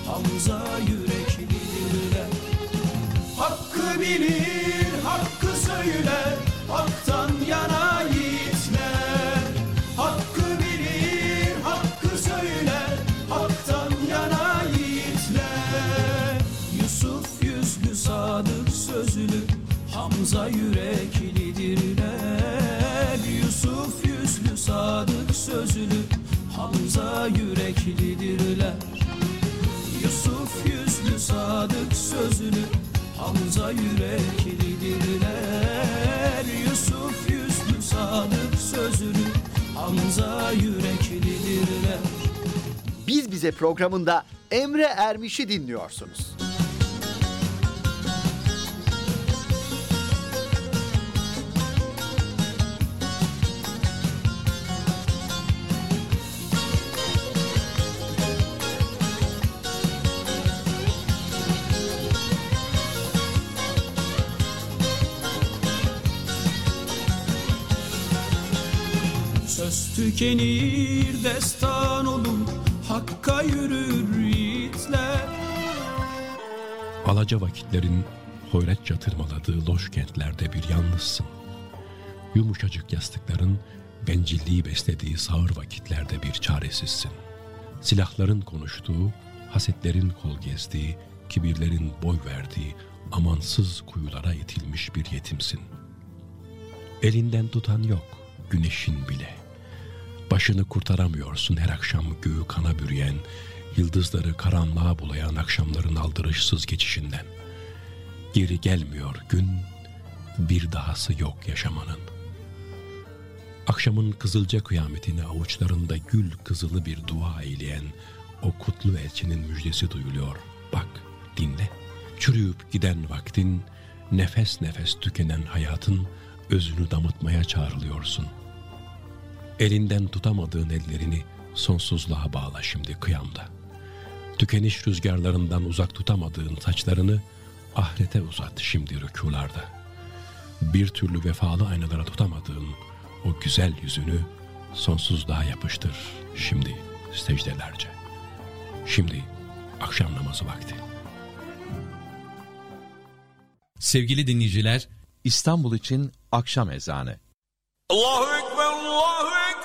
Hamza yüreklidirler. Hakkı bilir, hakkı söyler. Hak'tan yana Bize programında Emre Ermiş'i dinliyorsunuz. Söz tükenir destan Alaca vakitlerin hoyratça tırmaladığı loş kentlerde bir yalnızsın. Yumuşacık yastıkların bencilliği beslediği sağır vakitlerde bir çaresizsin. Silahların konuştuğu, hasetlerin kol gezdiği, kibirlerin boy verdiği amansız kuyulara itilmiş bir yetimsin. Elinden tutan yok, güneşin bile. Başını kurtaramıyorsun her akşam göğü kana bürüyen, yıldızları karanlığa bulayan akşamların aldırışsız geçişinden. Geri gelmiyor gün, bir dahası yok yaşamanın. Akşamın kızılca kıyametini avuçlarında gül kızılı bir dua eyleyen o kutlu elçinin müjdesi duyuluyor. Bak, dinle. Çürüyüp giden vaktin, nefes nefes tükenen hayatın özünü damıtmaya çağrılıyorsun. Elinden tutamadığın ellerini sonsuzluğa bağla şimdi kıyamda. Tükeniş rüzgarlarından uzak tutamadığın saçlarını ahirete uzat şimdi rükularda. Bir türlü vefalı aynalara tutamadığın o güzel yüzünü sonsuzluğa yapıştır şimdi secdelerce. Şimdi akşam namazı vakti. Sevgili dinleyiciler, İstanbul için akşam ezanı. Allahu Ekber, Allahu Ekber.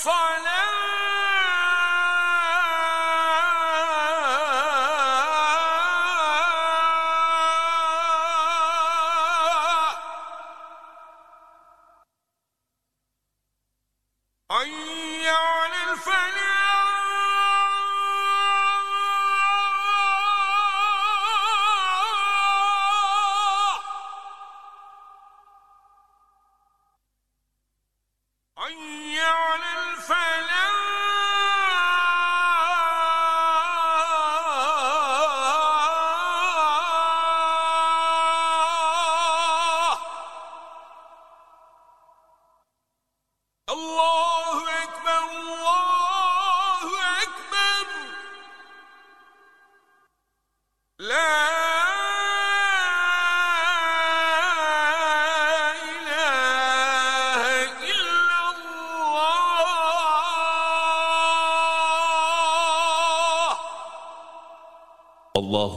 الصلاة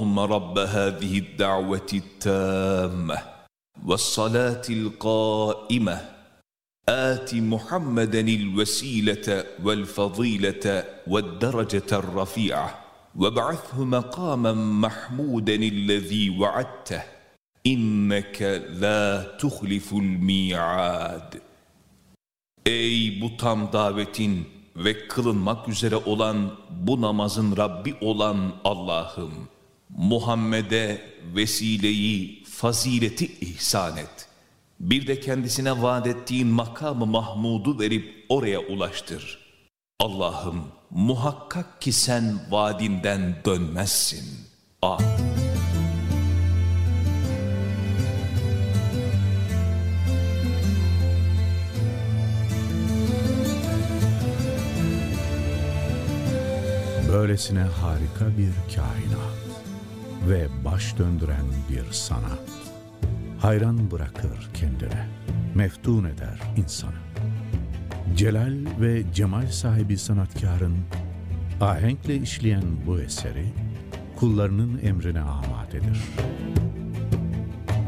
اللهم رب هذه الدعوة التامة والصلاة القائمة آت محمدا الوسيلة والفضيلة والدرجة الرفيعة وابعثه مقاما محمودا الذي وعدته إنك لا تخلف الميعاد Ey bu tam davetin ve kılınmak üzere olan bu namazın Rabbi olan Allah'ım, Muhammed'e vesileyi, fazileti ihsan et. Bir de kendisine vaat ettiğin makamı Mahmud'u verip oraya ulaştır. Allah'ım muhakkak ki sen vaadinden dönmezsin. Amin. Böylesine harika bir kainat ve baş döndüren bir sanat. Hayran bırakır kendine, meftun eder insanı. Celal ve cemal sahibi sanatkarın ahenkle işleyen bu eseri kullarının emrine amadedir.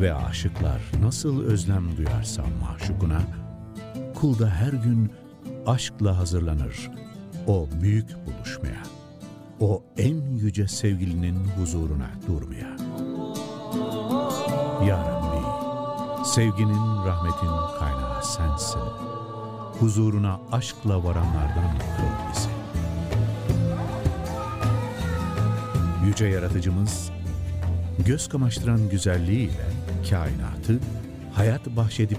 Ve aşıklar nasıl özlem duyarsa maşukuna, kul da her gün aşkla hazırlanır o büyük buluşmaya, o en yüce sevgilinin huzuruna durmaya. Ya Rabbi, sevginin, rahmetin kaynağı sensin. Huzuruna aşkla varanlardan kıl bizi. Yüce Yaratıcımız, göz kamaştıran güzelliğiyle kainatı hayat bahşedip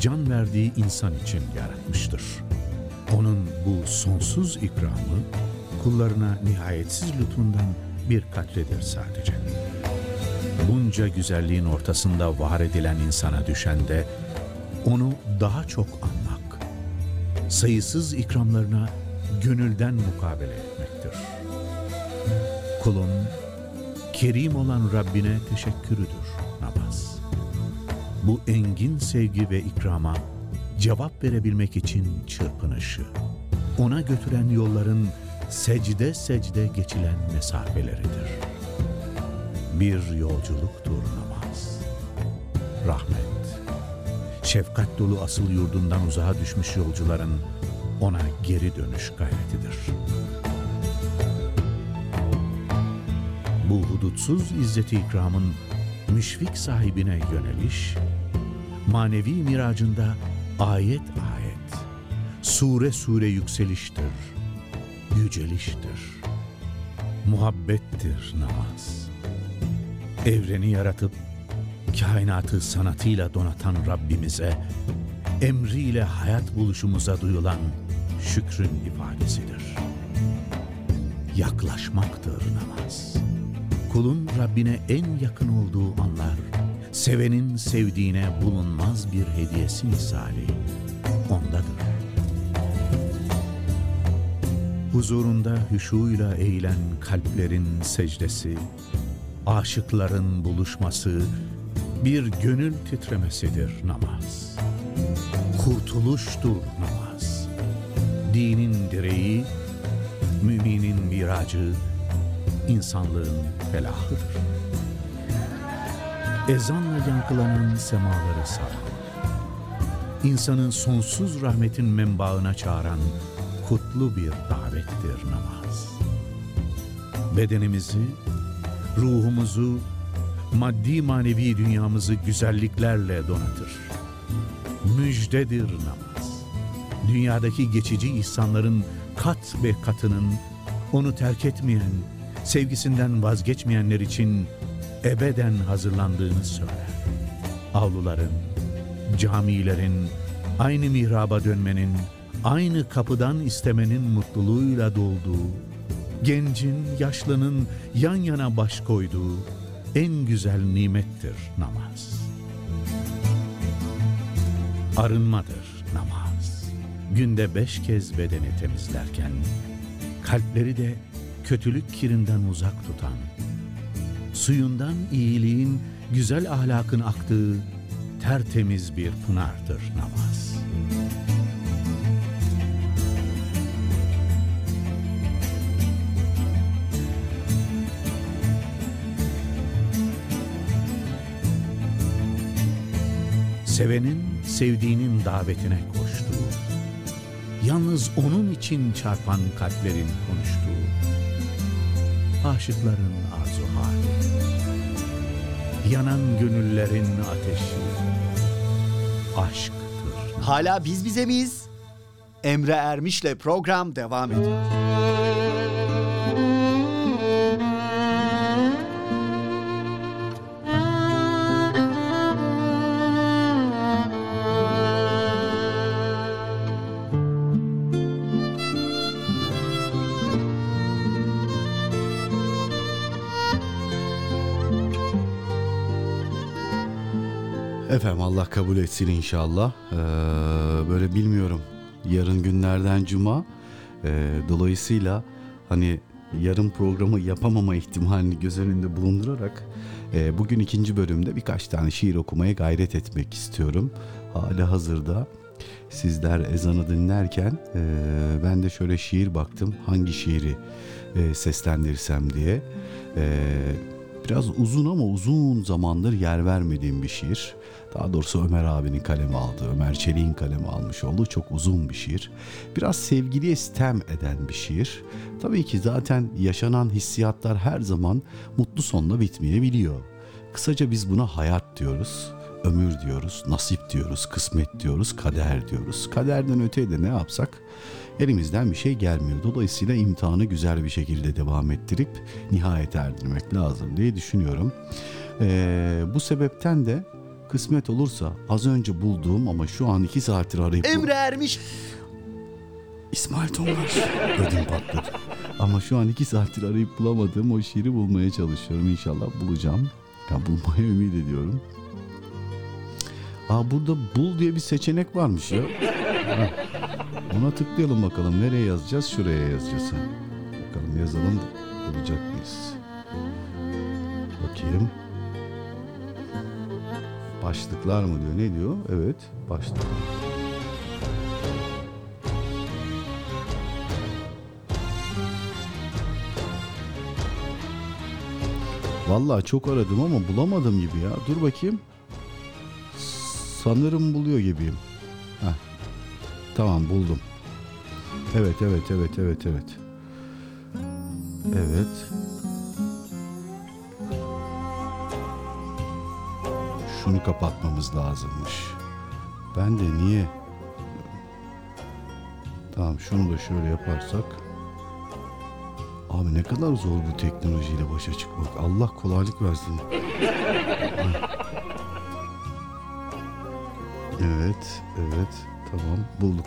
can verdiği insan için yaratmıştır. Onun bu sonsuz ikramı kullarına nihayetsiz lütfundan bir katredir sadece. Bunca güzelliğin ortasında var edilen insana düşen de onu daha çok anmak, sayısız ikramlarına gönülden mukabele etmektir. Kulun kerim olan Rabbine teşekkürüdür namaz. Bu engin sevgi ve ikrama cevap verebilmek için çırpınışı, ona götüren yolların secde secde geçilen mesafeleridir. Bir yolculuktur namaz. Rahmet, şefkat dolu asıl yurdundan uzağa düşmüş yolcuların ona geri dönüş gayretidir. Bu hudutsuz izzeti ikramın müşfik sahibine yöneliş, manevi miracında ayet ayet, sure sure yükseliştir, yüceliştir, muhabbettir namaz. Evreni yaratıp kainatı sanatıyla donatan Rabbimize, emriyle hayat buluşumuza duyulan şükrün ifadesidir. Yaklaşmaktır namaz. Kulun Rabbine en yakın olduğu anlar, sevenin sevdiğine bulunmaz bir hediyesi misali ondadır. Huzurunda hüşuyla eğilen kalplerin secdesi, aşıkların buluşması, bir gönül titremesidir namaz. Kurtuluştur namaz. Dinin direği, müminin miracı, insanlığın felahıdır. Ezanla yankılanan semaları saran, insanı sonsuz rahmetin menbaına çağıran kutlu bir davettir namaz. Bedenimizi, ruhumuzu, maddi manevi dünyamızı güzelliklerle donatır. Müjdedir namaz. Dünyadaki geçici ihsanların kat ve katının onu terk etmeyen, sevgisinden vazgeçmeyenler için ebeden hazırlandığını söyler. Avluların, camilerin, aynı mihraba dönmenin, aynı kapıdan istemenin mutluluğuyla dolduğu, gencin, yaşlının yan yana baş koyduğu en güzel nimettir namaz. Arınmadır namaz. Günde beş kez bedeni temizlerken, kalpleri de kötülük kirinden uzak tutan, suyundan iyiliğin, güzel ahlakın aktığı tertemiz bir pınardır namaz. Sevenin sevdiğinin davetine koştuğu, yalnız onun için çarpan kalplerin konuştuğu, aşıkların arzu hali, yanan gönüllerin ateşi, aşktır. Hala biz bize miyiz? Emre Ermiş'le program devam ediyor. Allah kabul etsin inşallah. Ee, böyle bilmiyorum. Yarın günlerden cuma. Ee, dolayısıyla hani yarın programı yapamama ihtimalini göz önünde bulundurarak e, bugün ikinci bölümde birkaç tane şiir okumaya gayret etmek istiyorum. Hala hazırda sizler ezanı dinlerken e, ben de şöyle şiir baktım. Hangi şiiri e, seslendirsem diye. E, biraz uzun ama uzun zamandır yer vermediğim bir şiir. Daha doğrusu Ömer abinin kalemi aldığı, Ömer Çelik'in kalemi almış olduğu çok uzun bir şiir. Biraz sevgiliye sitem eden bir şiir. Tabii ki zaten yaşanan hissiyatlar her zaman mutlu sonla bitmeyebiliyor. Kısaca biz buna hayat diyoruz, ömür diyoruz, nasip diyoruz, kısmet diyoruz, kader diyoruz. Kaderden öteye de ne yapsak elimizden bir şey gelmiyor. Dolayısıyla imtihanı güzel bir şekilde devam ettirip nihayet erdirmek lazım diye düşünüyorum. Ee, bu sebepten de kısmet olursa az önce bulduğum ama şu an iki saattir arayıp... Emre Ermiş İsmail Tongaş. Ödüm patladı. Ama şu an iki saattir arayıp bulamadığım o şiiri bulmaya çalışıyorum. İnşallah bulacağım. Ya bulmaya ümit ediyorum. Aa burada bul diye bir seçenek varmış ya. Ha. Ona tıklayalım bakalım. Nereye yazacağız? Şuraya yazacağız. Bakalım yazalım da bulacak mıyız? Bakayım. Başlıklar mı diyor? Ne diyor? Evet, başlık. Vallahi çok aradım ama bulamadım gibi ya. Dur bakayım. Sanırım buluyor gibiyim. Heh. Tamam buldum. Evet evet evet evet evet. Evet. Şunu kapatmamız lazımmış. Ben de niye? Tamam şunu da şöyle yaparsak. Abi ne kadar zor bu teknolojiyle başa çıkmak. Allah kolaylık versin. evet, evet. Tamam bulduk.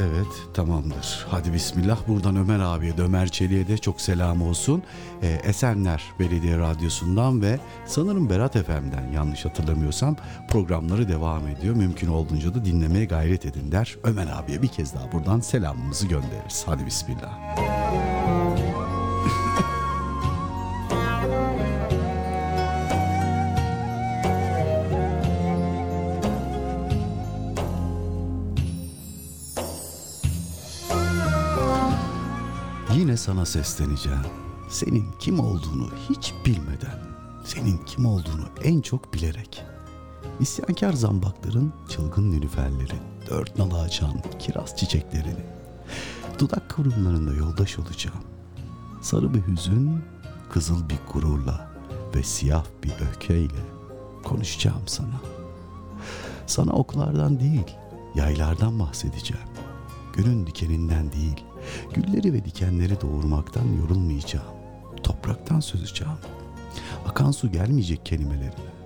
Evet tamamdır. Hadi bismillah. Buradan Ömer abiye de Ömer Çelik'e de çok selam olsun. Ee, Esenler Belediye Radyosu'ndan ve sanırım Berat FM'den yanlış hatırlamıyorsam programları devam ediyor. Mümkün olduğunca da dinlemeye gayret edin der. Ömer abiye bir kez daha buradan selamımızı göndeririz. Hadi bismillah. Yine sana sesleneceğim. Senin kim olduğunu hiç bilmeden, senin kim olduğunu en çok bilerek. İsyankar zambakların çılgın nilüferleri, dört nala açan kiraz çiçeklerini, dudak kıvrımlarında yoldaş olacağım. Sarı bir hüzün, kızıl bir gururla ve siyah bir öfkeyle konuşacağım sana. Sana oklardan değil, yaylardan bahsedeceğim. Günün dikeninden değil, gülleri ve dikenleri doğurmaktan yorulmayacağım. Topraktan söz Akan su gelmeyecek kelimelerine.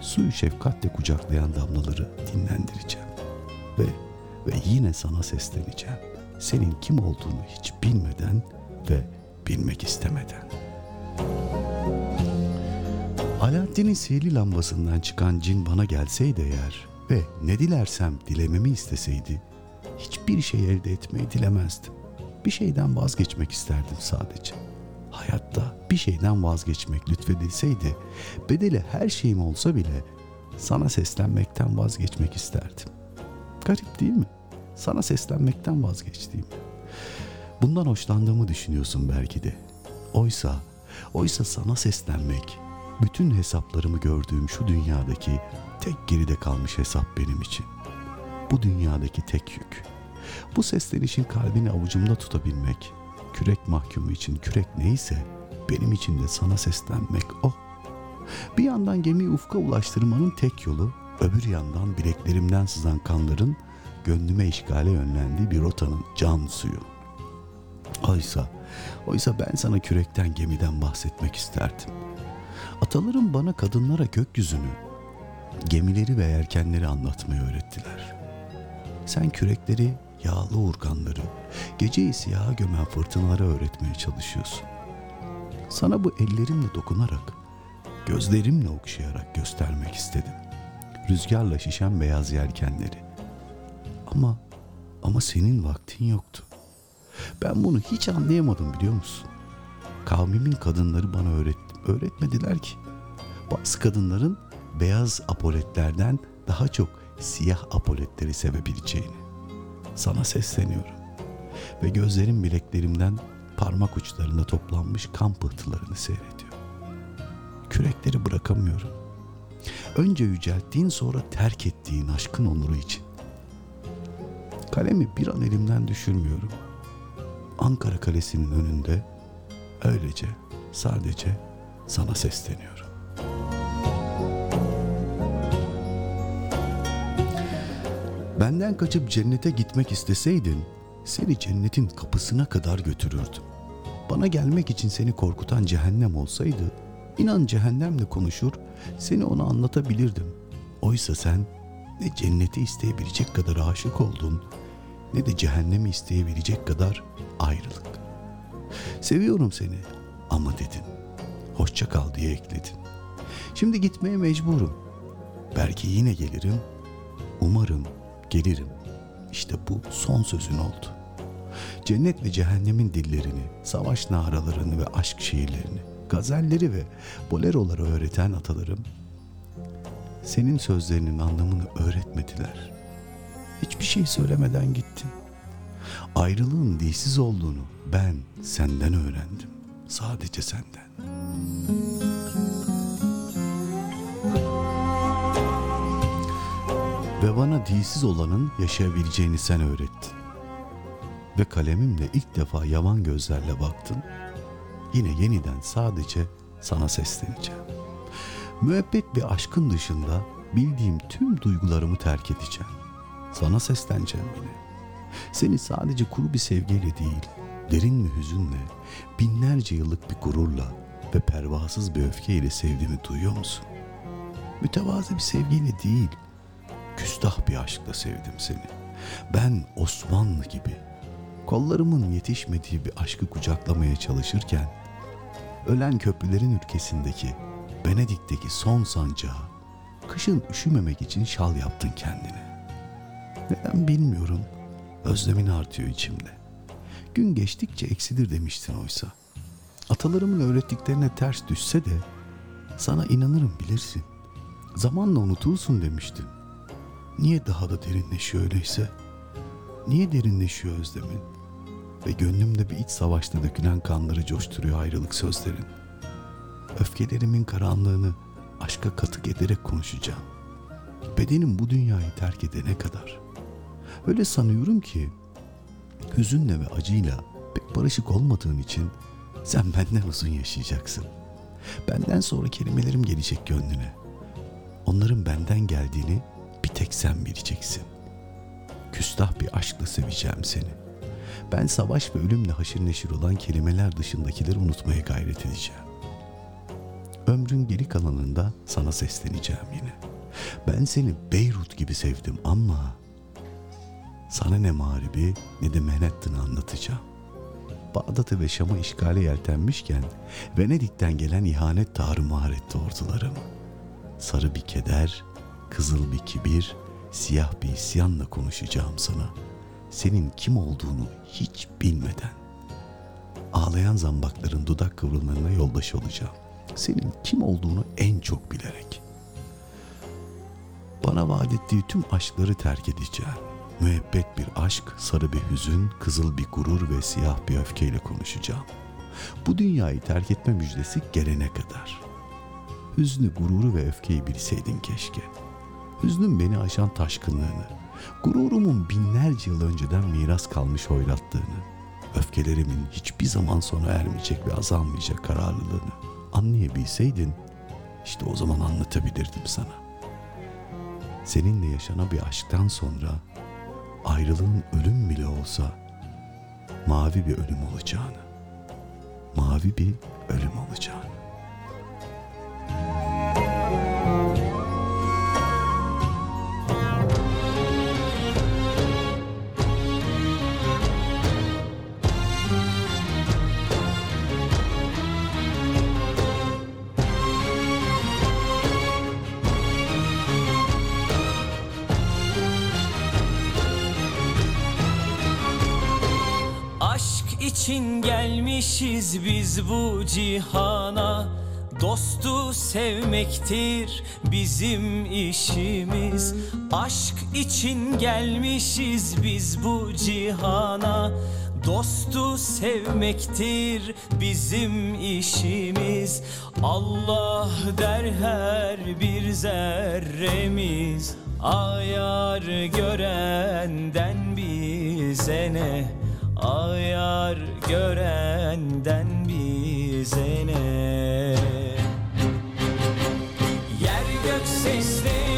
Suyu şefkatle kucaklayan damlaları dinlendireceğim. Ve ve yine sana sesleneceğim. Senin kim olduğunu hiç bilmeden ve bilmek istemeden. Alaaddin'in sihirli lambasından çıkan cin bana gelseydi eğer ve ne dilersem dilememi isteseydi hiçbir şey elde etmeyi dilemezdim. Bir şeyden vazgeçmek isterdim sadece. Hayatta bir şeyden vazgeçmek lütfedilseydi bedeli her şeyim olsa bile sana seslenmekten vazgeçmek isterdim. Garip değil mi? Sana seslenmekten vazgeçtiğim. Bundan hoşlandığımı düşünüyorsun belki de. Oysa, oysa sana seslenmek, bütün hesaplarımı gördüğüm şu dünyadaki tek geride kalmış hesap benim için. Bu dünyadaki tek yük. Bu seslenişin kalbini avucumda tutabilmek, kürek mahkumu için kürek neyse benim için de sana seslenmek o. Bir yandan gemiyi ufka ulaştırmanın tek yolu, öbür yandan bileklerimden sızan kanların gönlüme işgale yönlendiği bir rotanın can suyu. Oysa, oysa ben sana kürekten gemiden bahsetmek isterdim. Atalarım bana kadınlara gökyüzünü, gemileri ve yelkenleri anlatmayı öğrettiler. Sen kürekleri, yağlı urganları, geceyi siyaha gömen fırtınalara öğretmeye çalışıyorsun. Sana bu ellerimle dokunarak, gözlerimle okşayarak göstermek istedim. Rüzgarla şişen beyaz yelkenleri. Ama, ama senin vaktin yoktu. Ben bunu hiç anlayamadım biliyor musun? Kavmimin kadınları bana öğret, öğretmediler ki. Bazı kadınların beyaz apoletlerden daha çok siyah apoletleri sevebileceğini. Sana sesleniyorum. Ve gözlerim bileklerimden parmak uçlarında toplanmış kan pıhtılarını seyrediyor. Kürekleri bırakamıyorum. Önce yücelttiğin sonra terk ettiğin aşkın onuru için. Kalemi bir an elimden düşürmüyorum. Ankara Kalesi'nin önünde öylece sadece sana sesleniyorum. Benden kaçıp cennete gitmek isteseydin seni cennetin kapısına kadar götürürdüm. Bana gelmek için seni korkutan cehennem olsaydı inan cehennemle konuşur seni ona anlatabilirdim. Oysa sen ne cenneti isteyebilecek kadar aşık oldun ne de cehennemi isteyebilecek kadar ayrılık. Seviyorum seni ama dedin. Hoşça kal diye ekledin. Şimdi gitmeye mecburum. Belki yine gelirim. Umarım gelirim. İşte bu son sözün oldu. Cennet ve cehennemin dillerini, savaş naralarını ve aşk şiirlerini, gazelleri ve boleroları öğreten atalarım senin sözlerinin anlamını öğretmediler. Hiçbir şey söylemeden gittin. Ayrılığın dilsiz olduğunu ben senden öğrendim. Sadece senden. Ve bana dilsiz olanın yaşayabileceğini sen öğrettin. Ve kalemimle ilk defa yaman gözlerle baktın. Yine yeniden sadece sana sesleneceğim. Müebbet bir aşkın dışında bildiğim tüm duygularımı terk edeceğim. Sana sesleneceğim yine. Seni sadece kuru bir sevgiyle değil, derin bir hüzünle, binlerce yıllık bir gururla ve pervasız bir öfkeyle sevdiğimi duyuyor musun? Mütevazı bir sevgiyle değil, küstah bir aşkla sevdim seni. Ben Osmanlı gibi, kollarımın yetişmediği bir aşkı kucaklamaya çalışırken, ölen köprülerin ülkesindeki, Venedik'teki son sancağı, kışın üşümemek için şal yaptın kendine. Neden bilmiyorum, özlemin artıyor içimde. Gün geçtikçe eksilir demiştin oysa. Atalarımın öğrettiklerine ters düşse de sana inanırım bilirsin. Zamanla unutursun demiştin. Niye daha da derinleşiyor öyleyse? Niye derinleşiyor özlemin? Ve gönlümde bir iç savaşta dökülen kanları coşturuyor ayrılık sözlerin. Öfkelerimin karanlığını aşka katık ederek konuşacağım. bedenim bu dünyayı terk edene kadar. Öyle sanıyorum ki hüzünle ve acıyla pek barışık olmadığın için sen benden uzun yaşayacaksın. Benden sonra kelimelerim gelecek gönlüne. Onların benden geldiğini bir tek sen bileceksin. Küstah bir aşkla seveceğim seni. Ben savaş ve ölümle haşır neşir olan kelimeler dışındakileri unutmaya gayret edeceğim. Ömrün geri kalanında sana sesleneceğim yine. Ben seni Beyrut gibi sevdim ama sana ne mağribi ne de Manhattan'ı anlatacağım. Bağdat'ı ve Şam'ı işgale yeltenmişken Venedik'ten gelen ihanet tarumar etti ordularımı. Sarı bir keder, kızıl bir kibir, siyah bir isyanla konuşacağım sana. Senin kim olduğunu hiç bilmeden. Ağlayan zambakların dudak kıvrımlarına yoldaş olacağım. Senin kim olduğunu en çok bilerek. Bana vaat ettiği tüm aşkları terk edeceğim. Müebbet bir aşk, sarı bir hüzün, kızıl bir gurur ve siyah bir öfkeyle konuşacağım. Bu dünyayı terk etme müjdesi gelene kadar. Hüznü, gururu ve öfkeyi bilseydin keşke. Hüznün beni aşan taşkınlığını, gururumun binlerce yıl önceden miras kalmış hoyratlığını, öfkelerimin hiçbir zaman sona ermeyecek ve azalmayacak kararlılığını anlayabilseydin, işte o zaman anlatabilirdim sana. Seninle yaşanan bir aşktan sonra ayrılığın ölüm bile olsa mavi bir ölüm olacağını, mavi bir ölüm olacağını. İçin gelmişiz biz bu cihana. Dostu sevmektir bizim işimiz. Aşk için gelmişiz biz bu cihana. Dostu sevmektir bizim işimiz. Allah der her bir zerremiz. Ayar görenden bize ne Ayar görenden bize ne? Yer gök seslenir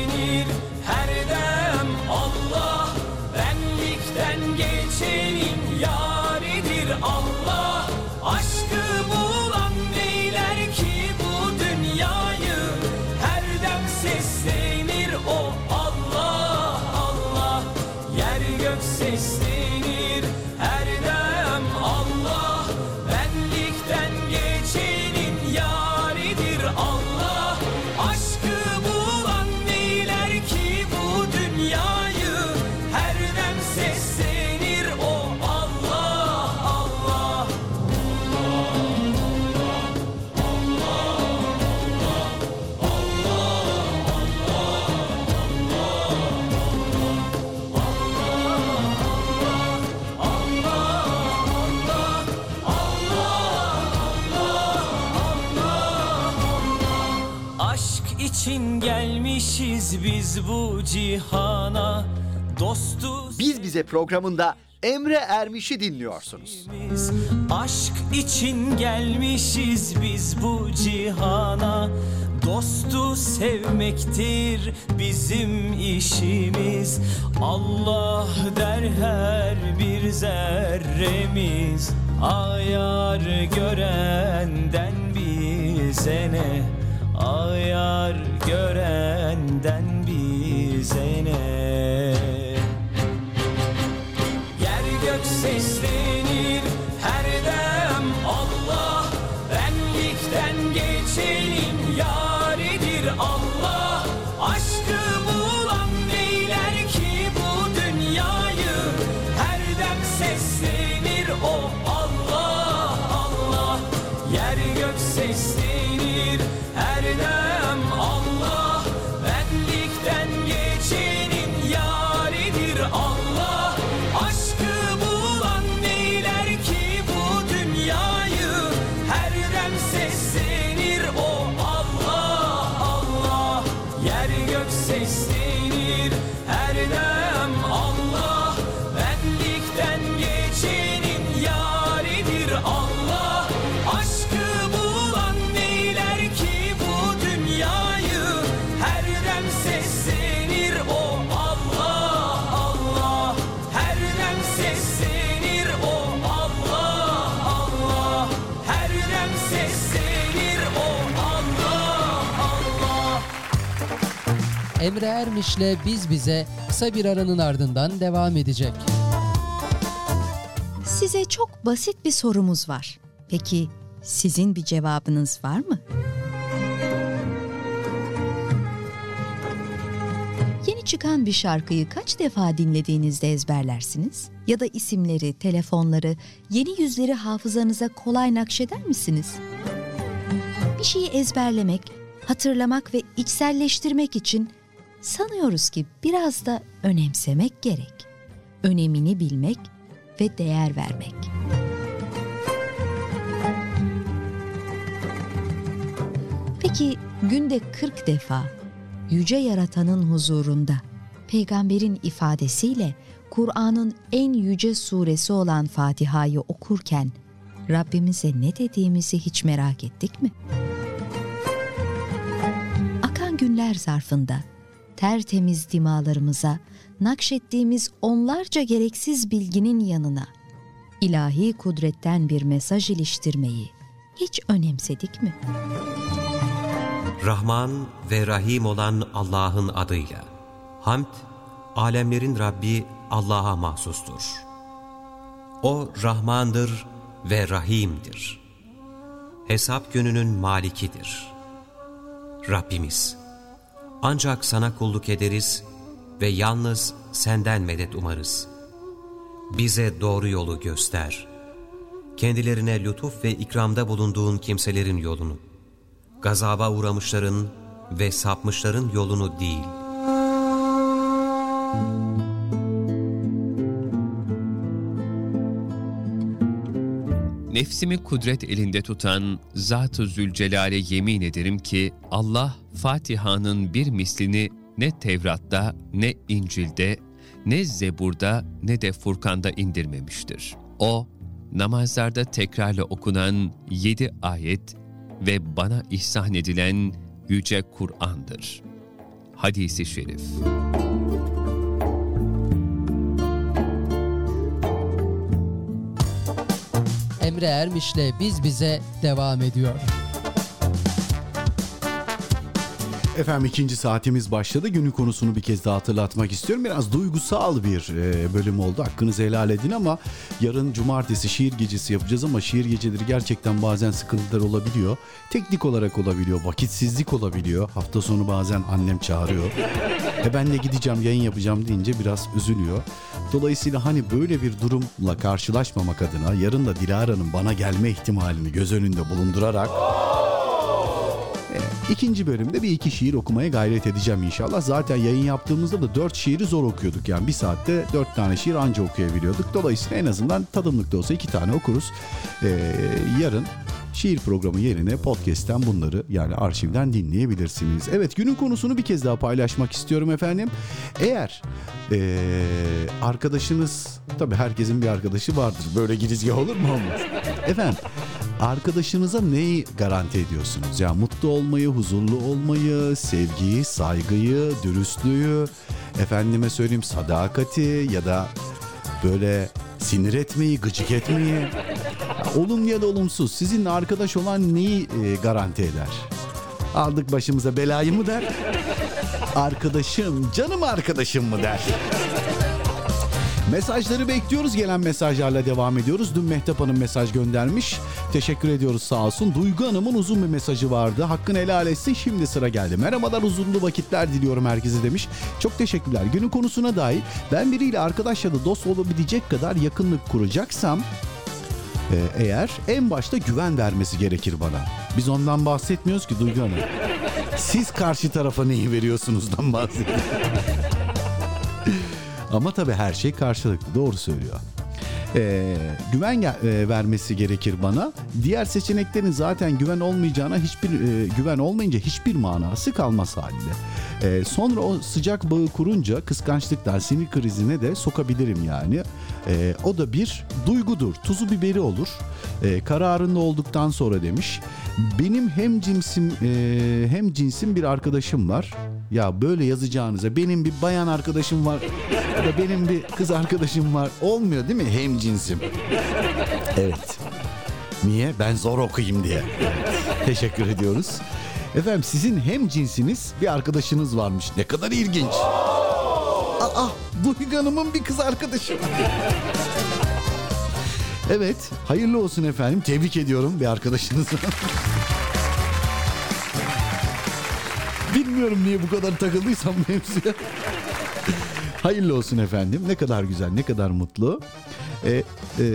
için gelmişiz biz bu cihana. Dostu Biz Bize programında Emre Ermiş'i dinliyorsunuz. Biz aşk için gelmişiz biz bu cihana. Dostu sevmektir bizim işimiz. Allah der her bir zerremiz. Ayar görenden bize ne Ayar görenden bize ne Emre Ermiş'le Biz Bize kısa bir aranın ardından devam edecek. Size çok basit bir sorumuz var. Peki sizin bir cevabınız var mı? Yeni çıkan bir şarkıyı kaç defa dinlediğinizde ezberlersiniz? Ya da isimleri, telefonları, yeni yüzleri hafızanıza kolay nakşeder misiniz? Bir şeyi ezberlemek, hatırlamak ve içselleştirmek için sanıyoruz ki biraz da önemsemek gerek. Önemini bilmek ve değer vermek. Peki günde 40 defa yüce yaratanın huzurunda peygamberin ifadesiyle Kur'an'ın en yüce suresi olan Fatiha'yı okurken Rabbimize ne dediğimizi hiç merak ettik mi? Akan günler zarfında tertemiz dimalarımıza nakşettiğimiz onlarca gereksiz bilginin yanına ilahi kudretten bir mesaj iliştirmeyi hiç önemsedik mi? Rahman ve Rahim olan Allah'ın adıyla. Hamd, alemlerin Rabbi Allah'a mahsustur. O Rahmandır ve Rahim'dir. Hesap gününün malikidir. Rabbimiz, ancak sana kulluk ederiz ve yalnız senden medet umarız. Bize doğru yolu göster. Kendilerine lütuf ve ikramda bulunduğun kimselerin yolunu, gazaba uğramışların ve sapmışların yolunu değil. Nefsimi kudret elinde tutan Zat-ı Zülcelal'e yemin ederim ki Allah Fatiha'nın bir mislini ne Tevrat'ta, ne İncil'de, ne Zebur'da, ne de Furkan'da indirmemiştir. O, namazlarda tekrarla okunan yedi ayet ve bana ihsan edilen Yüce Kur'an'dır. Hadisi Şerif Emre Ermiş'le Biz Bize devam ediyor. Efendim ikinci saatimiz başladı. Günün konusunu bir kez daha hatırlatmak istiyorum. Biraz duygusal bir e, bölüm oldu. Hakkınızı helal edin ama yarın cumartesi şiir gecesi yapacağız ama şiir geceleri gerçekten bazen sıkıntılar olabiliyor. Teknik olarak olabiliyor, vakitsizlik olabiliyor. Hafta sonu bazen annem çağırıyor. E ben de gideceğim, yayın yapacağım deyince biraz üzülüyor. Dolayısıyla hani böyle bir durumla karşılaşmamak adına yarın da Dilara'nın bana gelme ihtimalini göz önünde bulundurarak İkinci bölümde bir iki şiir okumaya gayret edeceğim inşallah. Zaten yayın yaptığımızda da dört şiiri zor okuyorduk. Yani bir saatte dört tane şiir anca okuyabiliyorduk. Dolayısıyla en azından tadımlıkta olsa iki tane okuruz. Ee, yarın şiir programı yerine podcast'ten bunları yani arşivden dinleyebilirsiniz. Evet günün konusunu bir kez daha paylaşmak istiyorum efendim. Eğer ee, arkadaşınız tabii herkesin bir arkadaşı vardır. Böyle girizgah olur mu? Efendim arkadaşınıza neyi garanti ediyorsunuz? Ya mutlu olmayı, huzurlu olmayı, sevgiyi, saygıyı, dürüstlüğü, efendime söyleyeyim sadakati ya da böyle sinir etmeyi, gıcık etmeyi. Olumlu ya da olumsuz sizinle arkadaş olan neyi e, garanti eder? Aldık başımıza belayı mı der? Arkadaşım, canım arkadaşım mı der? Mesajları bekliyoruz. Gelen mesajlarla devam ediyoruz. Dün Mehtap Hanım mesaj göndermiş. Teşekkür ediyoruz sağ olsun. Duygu Hanım'ın uzun bir mesajı vardı. Hakkını helal etsin. Şimdi sıra geldi. Merhabalar uzunlu vakitler diliyorum herkese demiş. Çok teşekkürler. Günün konusuna dair ben biriyle arkadaş ya da dost olabilecek kadar yakınlık kuracaksam e, eğer en başta güven vermesi gerekir bana. Biz ondan bahsetmiyoruz ki Duygu Hanım. Siz karşı tarafa neyi veriyorsunuzdan bahsediyoruz. Ama tabii her şey karşılıklı. Doğru söylüyor. e, güven e, vermesi gerekir bana. Diğer seçeneklerin zaten güven olmayacağına hiçbir e, güven olmayınca hiçbir manası kalmaz haliyle. E, sonra o sıcak bağı kurunca kıskançlıktan sinir krizine de sokabilirim yani. E, o da bir duygudur. Tuzu biberi olur. E, kararında olduktan sonra demiş. Benim hem cinsim e, hem cinsim bir arkadaşım var. Ya böyle yazacağınıza benim bir bayan arkadaşım var ya da benim bir kız arkadaşım var. Olmuyor değil mi? Hem cinsim. Evet. Niye? Ben zor okuyayım diye. Teşekkür ediyoruz. Efendim sizin hem cinsiniz bir arkadaşınız varmış. Ne kadar ilginç. Aa, Duygu Hanım'ın bir kız arkadaşı. Evet, hayırlı olsun efendim. Tebrik ediyorum bir arkadaşınızı. Bilmiyorum niye bu kadar takıldıysam mevzuya. hayırlı olsun efendim. Ne kadar güzel, ne kadar mutlu. E, e,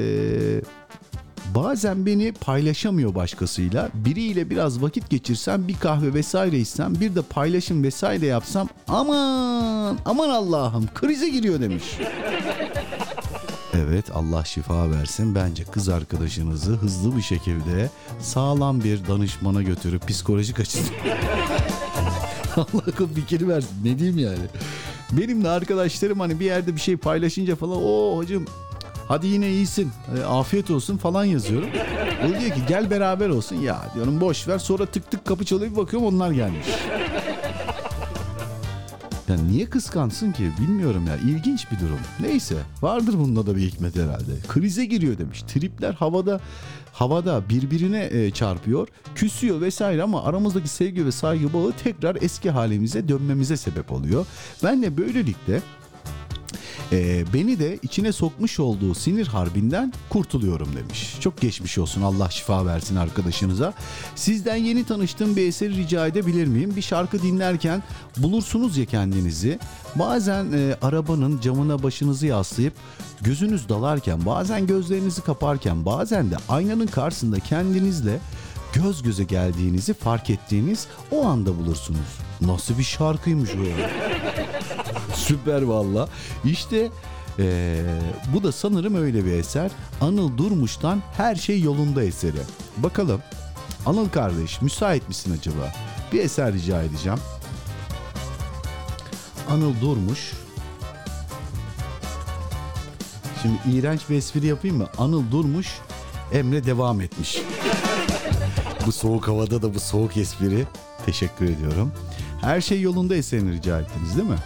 bazen beni paylaşamıyor başkasıyla. Biriyle biraz vakit geçirsem, bir kahve vesaire içsem, bir de paylaşım vesaire yapsam aman aman Allah'ım krize giriyor demiş. Evet Allah şifa versin. Bence kız arkadaşınızı hızlı bir şekilde sağlam bir danışmana götürüp psikolojik açıdan Allah akıl fikir versin. Ne diyeyim yani. Benim de arkadaşlarım hani bir yerde bir şey paylaşınca falan o hocam hadi yine iyisin e, afiyet olsun falan yazıyorum. O diyor ki gel beraber olsun ya diyorum boş ver sonra tık tık kapı çalıyor bir bakıyorum onlar gelmiş. Ya niye kıskansın ki bilmiyorum ya ilginç bir durum. Neyse vardır bunda da bir hikmet herhalde. Krize giriyor demiş. Tripler havada havada birbirine e, çarpıyor, küsüyor vesaire ama aramızdaki sevgi ve saygı bağı tekrar eski halimize dönmemize sebep oluyor. Ben de böylelikle e, beni de içine sokmuş olduğu sinir harbinden kurtuluyorum demiş. Çok geçmiş olsun Allah şifa versin arkadaşınıza. Sizden yeni tanıştığım bir eseri rica edebilir miyim? Bir şarkı dinlerken bulursunuz ya kendinizi. Bazen e, arabanın camına başınızı yaslayıp gözünüz dalarken, bazen gözlerinizi kaparken, bazen de aynanın karşısında kendinizle göz göze geldiğinizi fark ettiğiniz o anda bulursunuz. Nasıl bir şarkıymış o ya? Süper valla. İşte eee, bu da sanırım öyle bir eser. Anıl Durmuş'tan Her Şey Yolunda eseri. Bakalım Anıl kardeş müsait misin acaba? Bir eser rica edeceğim. Anıl Durmuş. Şimdi iğrenç bir espri yapayım mı? Anıl Durmuş, Emre devam etmiş. bu soğuk havada da bu soğuk espri. Teşekkür ediyorum. Her şey yolunda eserini rica ettiniz değil mi?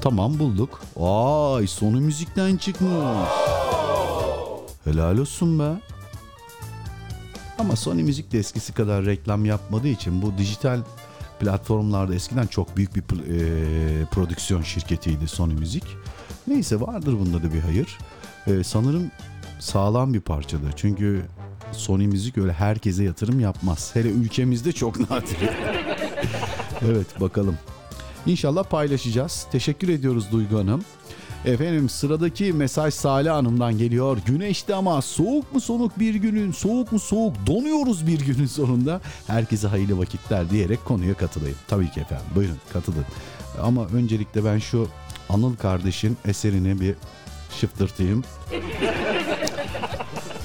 Tamam bulduk. Ay sonu müzikten çıkmış. Helal olsun be. Ama Sony Müzik de eskisi kadar reklam yapmadığı için bu dijital platformlarda eskiden çok büyük bir e, prodüksiyon şirketiydi Sony Müzik. Neyse vardır bunda da bir hayır. E, sanırım sağlam bir parçadır. Çünkü Sony Müzik öyle herkese yatırım yapmaz. Hele ülkemizde çok nadir. evet bakalım. İnşallah paylaşacağız. Teşekkür ediyoruz Duygu Hanım. Efendim sıradaki mesaj Salih Hanım'dan geliyor. Güneşli ama soğuk mu soğuk bir günün, soğuk mu soğuk donuyoruz bir günün sonunda. Herkese hayırlı vakitler diyerek konuya katılayım. Tabii ki efendim buyurun katılın. Ama öncelikle ben şu Anıl kardeşin eserini bir şıftırtayım.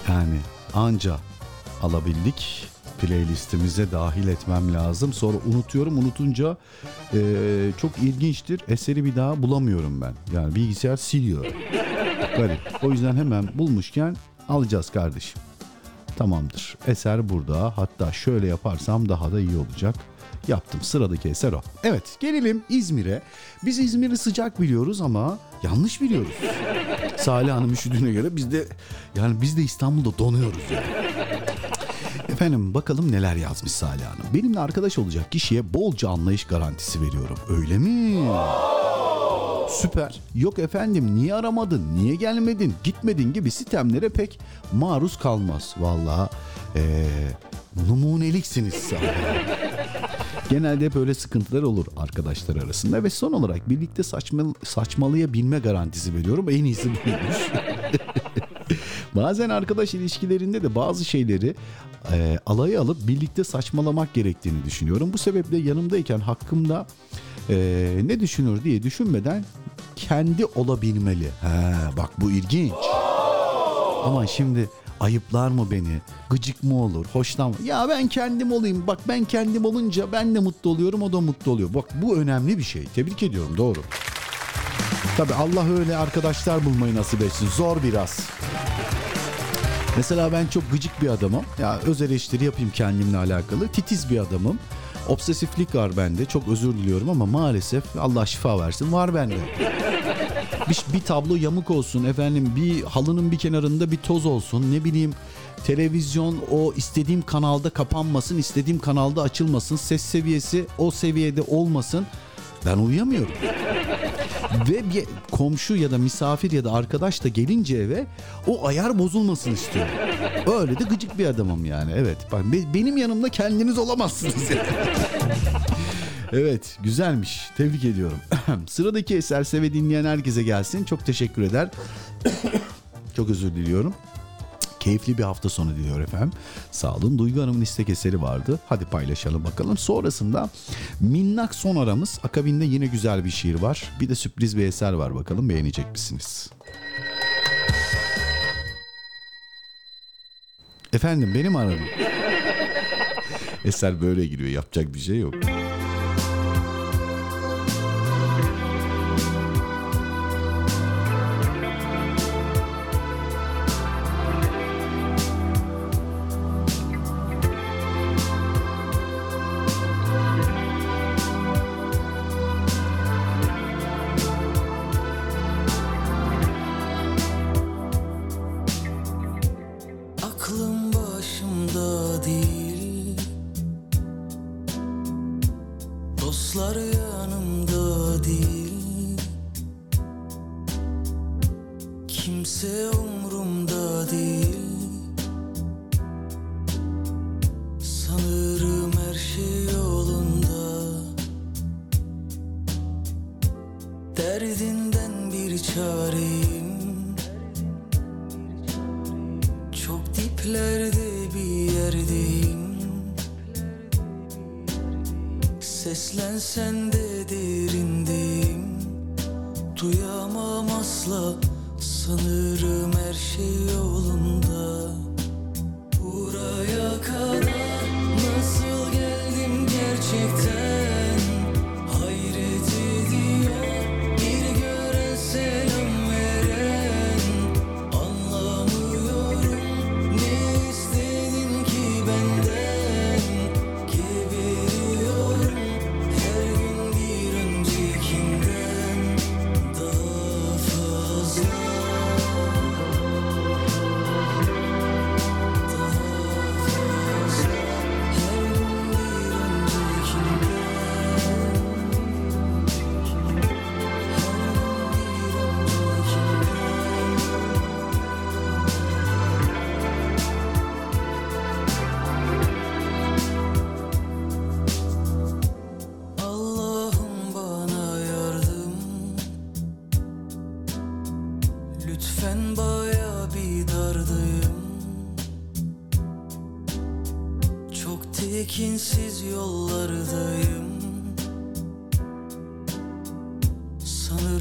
Yani anca alabildik playlistimize dahil etmem lazım. Sonra unutuyorum. Unutunca e, çok ilginçtir. Eseri bir daha bulamıyorum ben. Yani bilgisayar siliyor. Garip. O yüzden hemen bulmuşken alacağız kardeşim. Tamamdır. Eser burada. Hatta şöyle yaparsam daha da iyi olacak. Yaptım. Sıradaki eser o. Evet gelelim İzmir'e. Biz İzmir'i sıcak biliyoruz ama yanlış biliyoruz. Salih Hanım üşüdüğüne göre biz de yani biz de İstanbul'da donuyoruz yani. Efendim bakalım neler yazmış Salih Hanım. Benimle arkadaş olacak kişiye bolca anlayış garantisi veriyorum. Öyle mi? Süper. Yok efendim niye aramadın, niye gelmedin, gitmedin gibi sistemlere pek maruz kalmaz. Valla ee, numuneliksiniz Salih. Genelde hep öyle sıkıntılar olur arkadaşlar arasında ve son olarak birlikte saçma, saçmalayabilme garantisi veriyorum. En iyisi buymuş. Bazen arkadaş ilişkilerinde de bazı şeyleri e, alaya alıp birlikte saçmalamak gerektiğini düşünüyorum. Bu sebeple yanımdayken hakkımda e, ne düşünür diye düşünmeden kendi olabilmeli. He, bak bu ilginç. Aman şimdi ayıplar mı beni? Gıcık mı olur? Hoşlan mı? Ya ben kendim olayım. Bak ben kendim olunca ben de mutlu oluyorum o da mutlu oluyor. Bak bu önemli bir şey. Tebrik ediyorum doğru. Tabi Allah öyle arkadaşlar bulmayı nasip etsin. Zor biraz. Mesela ben çok gıcık bir adamım. Ya öz eleştiri yapayım kendimle alakalı. Titiz bir adamım. Obsesiflik var bende. Çok özür diliyorum ama maalesef Allah şifa versin var bende. Bir, bir tablo yamuk olsun efendim bir halının bir kenarında bir toz olsun ne bileyim televizyon o istediğim kanalda kapanmasın istediğim kanalda açılmasın ses seviyesi o seviyede olmasın ben uyuyamıyorum. Ve bir komşu ya da misafir ya da arkadaş da gelince eve o ayar bozulmasın istiyorum. Öyle de gıcık bir adamım yani. Evet. Benim yanımda kendiniz olamazsınız. yani. Evet, güzelmiş. Tebrik ediyorum. Sıradaki eser seve dinleyen herkese gelsin. Çok teşekkür eder. Çok özür diliyorum. Keyifli bir hafta sonu diliyor efendim. Sağ olun. Duygu Hanım'ın istek eseri vardı. Hadi paylaşalım bakalım. Sonrasında minnak son aramız. Akabinde yine güzel bir şiir var. Bir de sürpriz bir eser var bakalım. Beğenecek misiniz? Efendim benim aradım. Eser böyle giriyor. Yapacak bir şey yok.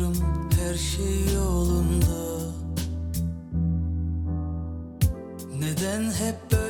Sanırım her şey yolunda. Neden hep böyle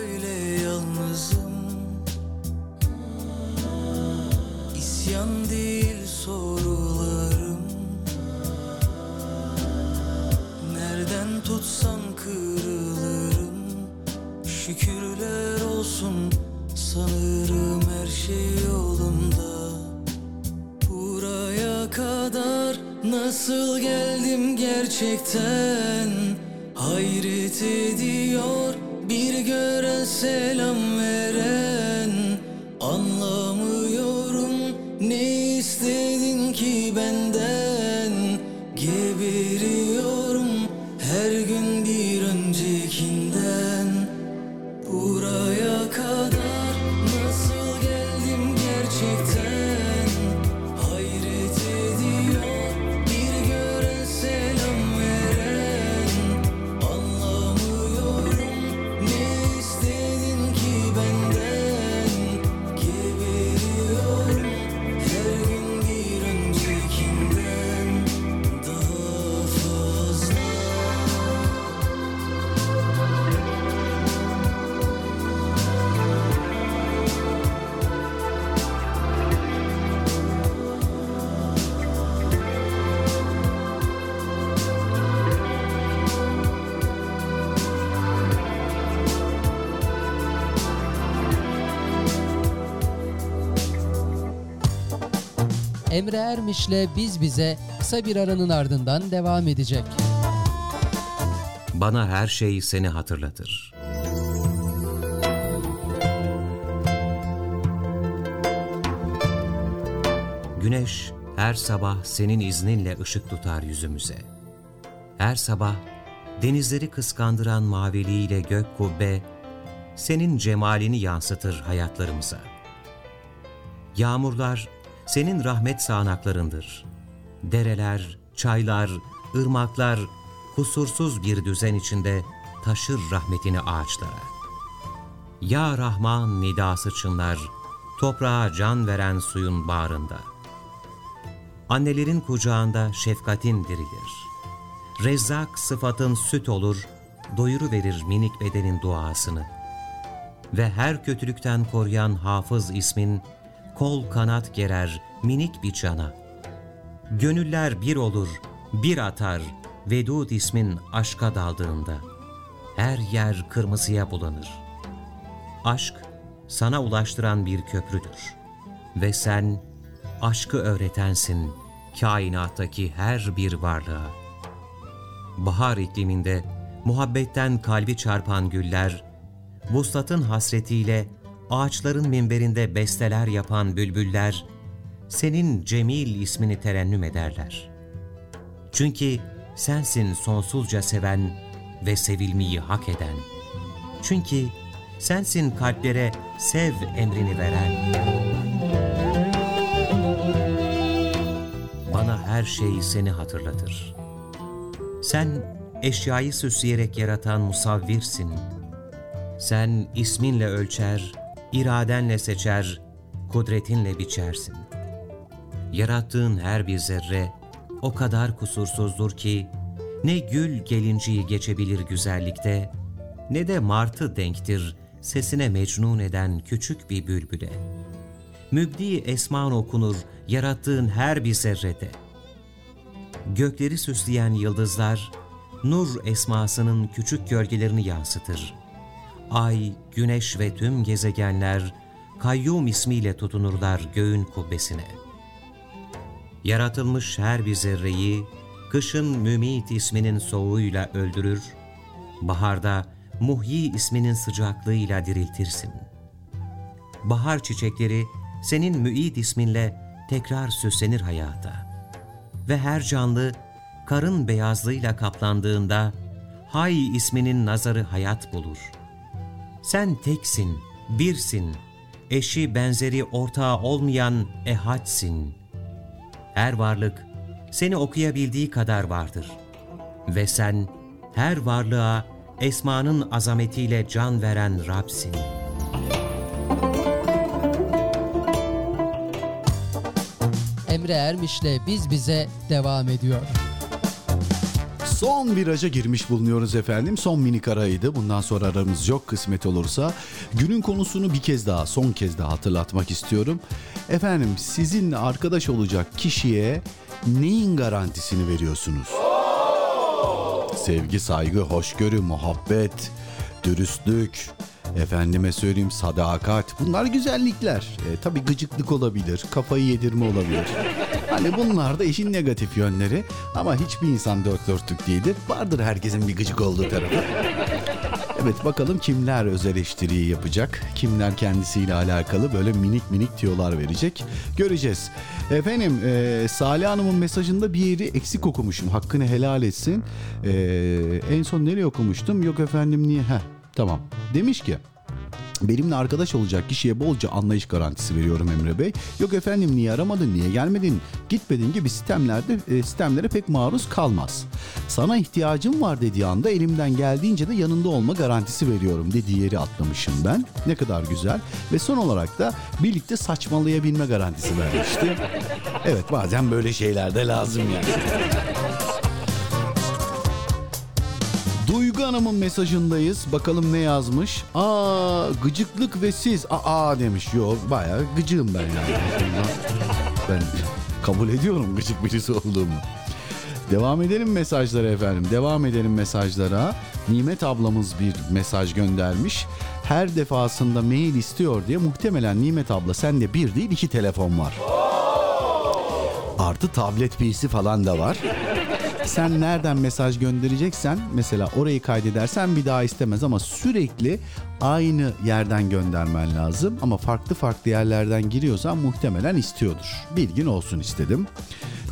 Emre Ermiş'le Biz Bize kısa bir aranın ardından devam edecek. Bana her şey seni hatırlatır. Güneş her sabah senin izninle ışık tutar yüzümüze. Her sabah denizleri kıskandıran maviliğiyle gök kubbe senin cemalini yansıtır hayatlarımıza. Yağmurlar senin rahmet sağanaklarındır. Dereler, çaylar, ırmaklar kusursuz bir düzen içinde taşır rahmetini ağaçlara. Ya Rahman nidası çınlar, toprağa can veren suyun bağrında. Annelerin kucağında şefkatin dirilir. Rezzak sıfatın süt olur, doyuru verir minik bedenin duasını. Ve her kötülükten koruyan hafız ismin, kol kanat gerer minik bir cana. Gönüller bir olur, bir atar, Vedud ismin aşka daldığında. Her yer kırmızıya bulanır. Aşk, sana ulaştıran bir köprüdür. Ve sen, aşkı öğretensin kainattaki her bir varlığa. Bahar ikliminde muhabbetten kalbi çarpan güller, vuslatın hasretiyle ağaçların minberinde besteler yapan bülbüller, senin Cemil ismini terennüm ederler. Çünkü sensin sonsuzca seven ve sevilmeyi hak eden. Çünkü sensin kalplere sev emrini veren. Bana her şey seni hatırlatır. Sen eşyayı süsleyerek yaratan musavvirsin. Sen isminle ölçer, iradenle seçer, kudretinle biçersin. Yarattığın her bir zerre o kadar kusursuzdur ki ne gül gelinciyi geçebilir güzellikte ne de martı denktir sesine mecnun eden küçük bir bülbüle. Mübdi esman okunur yarattığın her bir zerrede. Gökleri süsleyen yıldızlar, nur esmasının küçük gölgelerini yansıtır. Ay, güneş ve tüm gezegenler, kayyum ismiyle tutunurlar göğün kubbesine. Yaratılmış her bir zerreyi, kışın mümit isminin soğuğuyla öldürür, baharda muhyi isminin sıcaklığıyla diriltirsin. Bahar çiçekleri, senin müid isminle tekrar süslenir hayata. Ve her canlı karın beyazlığıyla kaplandığında Hay isminin nazarı hayat bulur. Sen teksin, birsin, eşi benzeri ortağı olmayan ehadsin. Her varlık seni okuyabildiği kadar vardır. Ve sen her varlığa esmanın azametiyle can veren Rab'sin.'' Emre Ermiş'le Biz Bize devam ediyor. Son viraja girmiş bulunuyoruz efendim. Son minik araydı. Bundan sonra aramız yok kısmet olursa. Günün konusunu bir kez daha, son kez daha hatırlatmak istiyorum. Efendim sizinle arkadaş olacak kişiye neyin garantisini veriyorsunuz? Sevgi, saygı, hoşgörü, muhabbet, dürüstlük, efendime söyleyeyim sadakat bunlar güzellikler. E, tabii gıcıklık olabilir, kafayı yedirme olabilir. Hani bunlar da işin negatif yönleri ama hiçbir insan dört dörtlük değildir. Vardır herkesin bir gıcık olduğu tarafı. Evet bakalım kimler öz eleştiriyi yapacak, kimler kendisiyle alakalı böyle minik minik tiyolar verecek göreceğiz. Efendim e, Salih Hanım'ın mesajında bir yeri eksik okumuşum hakkını helal etsin. E, en son nereye okumuştum yok efendim niye? Heh, tamam demiş ki Benimle arkadaş olacak kişiye bolca anlayış garantisi veriyorum Emre Bey. Yok efendim niye aramadın, niye gelmedin, gitmedin gibi sistemlerde e, sistemlere pek maruz kalmaz. Sana ihtiyacım var dediği anda elimden geldiğince de yanında olma garantisi veriyorum dediği yeri atlamışım ben. Ne kadar güzel. Ve son olarak da birlikte saçmalayabilme garantisi vermişti. Evet bazen böyle şeyler de lazım yani. Duygu Hanım'ın mesajındayız. Bakalım ne yazmış. Aa gıcıklık ve siz. Aa demiş. Yo bayağı gıcığım ben yani. Ben kabul ediyorum gıcık birisi olduğumu. Devam edelim mesajlara efendim. Devam edelim mesajlara. Nimet ablamız bir mesaj göndermiş. Her defasında mail istiyor diye muhtemelen Nimet abla sende bir değil iki telefon var. Artı tablet PC falan da var. Sen nereden mesaj göndereceksen mesela orayı kaydedersen bir daha istemez ama sürekli aynı yerden göndermen lazım ama farklı farklı yerlerden giriyorsan muhtemelen istiyordur. Bilgin olsun istedim.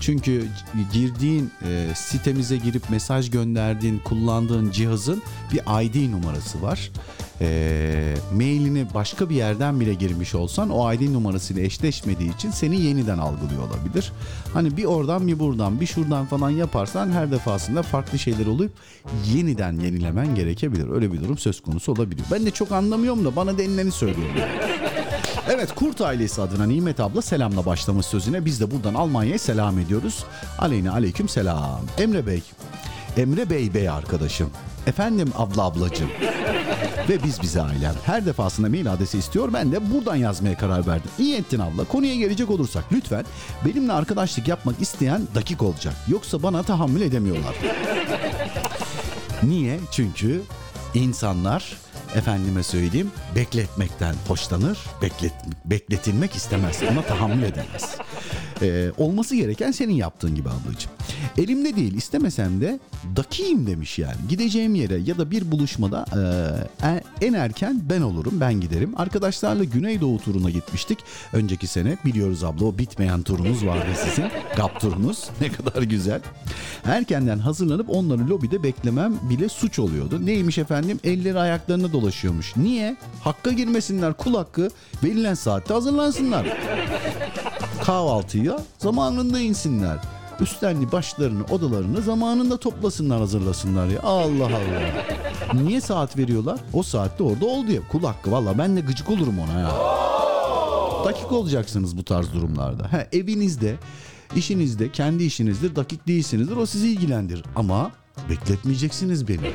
Çünkü girdiğin e, sitemize girip mesaj gönderdiğin, kullandığın cihazın bir ID numarası var. E, mailini başka bir yerden bile girmiş olsan o ID numarasıyla eşleşmediği için seni yeniden algılıyor olabilir. Hani bir oradan bir buradan bir şuradan falan yaparsan her defasında farklı şeyler olup yeniden yenilemen gerekebilir. Öyle bir durum söz konusu olabiliyor. Ben de çok anlamıyorum da bana denileni söylüyorum. Evet Kurt ailesi adına Nimet abla selamla başlamış sözüne. Biz de buradan Almanya'ya selam ediyoruz. Aleyna aleyküm selam. Emre Bey. Emre Bey Bey arkadaşım. Efendim abla ablacığım. Ve biz bize ailem. Her defasında mail adresi istiyor. Ben de buradan yazmaya karar verdim. İyi ettin abla. Konuya gelecek olursak lütfen benimle arkadaşlık yapmak isteyen dakik olacak. Yoksa bana tahammül edemiyorlar. Niye? Çünkü insanlar efendime söyleyeyim bekletmekten hoşlanır, beklet, bekletilmek istemez, ona tahammül edemez. Ee, olması gereken senin yaptığın gibi ablacığım. Elimde değil istemesem de dakiyim demiş yani. Gideceğim yere ya da bir buluşmada e, en erken ben olurum ben giderim. Arkadaşlarla Güneydoğu turuna gitmiştik. Önceki sene biliyoruz abla o bitmeyen turunuz vardı sizin. GAP turunuz ne kadar güzel. Erkenden hazırlanıp onları lobide beklemem bile suç oluyordu. Neymiş efendim elleri ayaklarına dolaşıyormuş. Niye? Hakka girmesinler kul hakkı verilen saatte hazırlansınlar. Kahvaltıya zamanında insinler üstlerini başlarını odalarını zamanında toplasınlar hazırlasınlar ya. Allah Allah. Niye saat veriyorlar? O saatte orada ol diye. Kul hakkı valla ben de gıcık olurum ona ya. Dakik olacaksınız bu tarz durumlarda. Ha, evinizde, işinizde, kendi işinizde dakik değilsinizdir. O sizi ilgilendirir. Ama bekletmeyeceksiniz beni.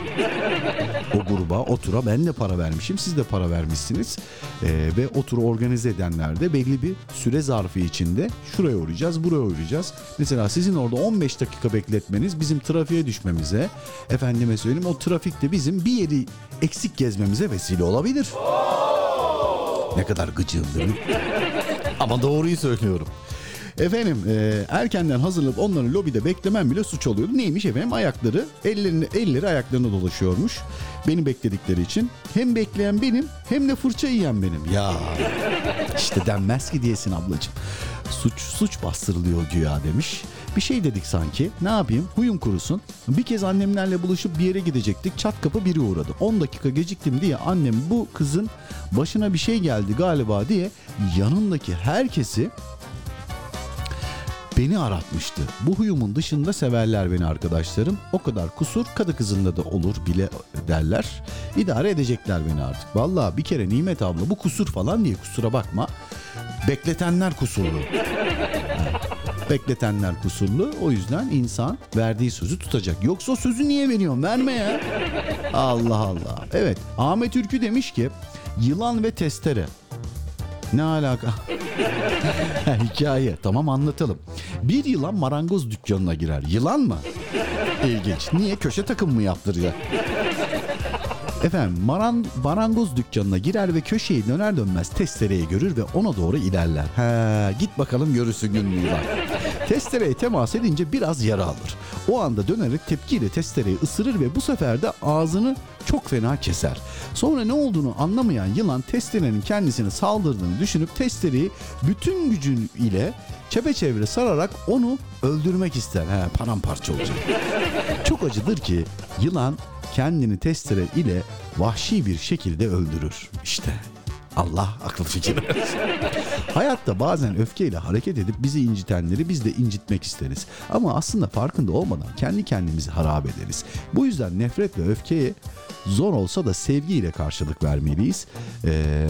O gruba, o tura ben de para vermişim, siz de para vermişsiniz. Ee, ve o turu organize edenler de belli bir süre zarfı içinde şuraya uğrayacağız, buraya uğrayacağız. Mesela sizin orada 15 dakika bekletmeniz bizim trafiğe düşmemize, efendime söyleyeyim o trafikte bizim bir yeri eksik gezmemize vesile olabilir. Ne kadar gıcığım değil mi? Ama doğruyu söylüyorum. Efendim e, erkenden hazırlanıp onları lobide beklemem bile suç oluyordu. Neymiş efendim ayakları ellerini, elleri ayaklarına dolaşıyormuş. Beni bekledikleri için. Hem bekleyen benim hem de fırça yiyen benim. Ya işte denmez ki diyesin ablacığım. Suç suç bastırılıyor güya demiş. Bir şey dedik sanki. Ne yapayım? Huyum kurusun. Bir kez annemlerle buluşup bir yere gidecektik. Çat kapı biri uğradı. 10 dakika geciktim diye annem bu kızın başına bir şey geldi galiba diye yanındaki herkesi beni aratmıştı. Bu huyumun dışında severler beni arkadaşlarım. O kadar kusur kadı kızında da olur bile derler. İdare edecekler beni artık. Vallahi bir kere Nimet abla bu kusur falan diye kusura bakma. Bekletenler kusurlu. Bekletenler kusurlu. O yüzden insan verdiği sözü tutacak. Yoksa o sözü niye veriyorsun? Verme ya. Allah Allah. Evet Ahmet Ürkü demiş ki yılan ve testere. Ne alaka? Hikaye. Tamam anlatalım. Bir yılan marangoz dükkanına girer. Yılan mı? İlginç. Niye? Köşe takım mı yaptıracak? Efendim maran, marangoz dükkanına girer ve köşeyi döner dönmez testereyi görür ve ona doğru ilerler. He, git bakalım görürsün günlüğü yılan. Testereye temas edince biraz yara alır. O anda dönerek tepkiyle testereyi ısırır ve bu sefer de ağzını çok fena keser. Sonra ne olduğunu anlamayan yılan testerenin kendisine saldırdığını düşünüp testereyi bütün gücün ile çepeçevre sararak onu öldürmek ister. He, paramparça olacak. Çok acıdır ki yılan kendini testere ile vahşi bir şekilde öldürür. İşte Allah akıl fikir. Hayatta bazen öfkeyle hareket edip bizi incitenleri biz de incitmek isteriz. Ama aslında farkında olmadan kendi kendimizi harap ederiz. Bu yüzden nefret ve öfkeye zor olsa da sevgiyle karşılık vermeliyiz. Ee,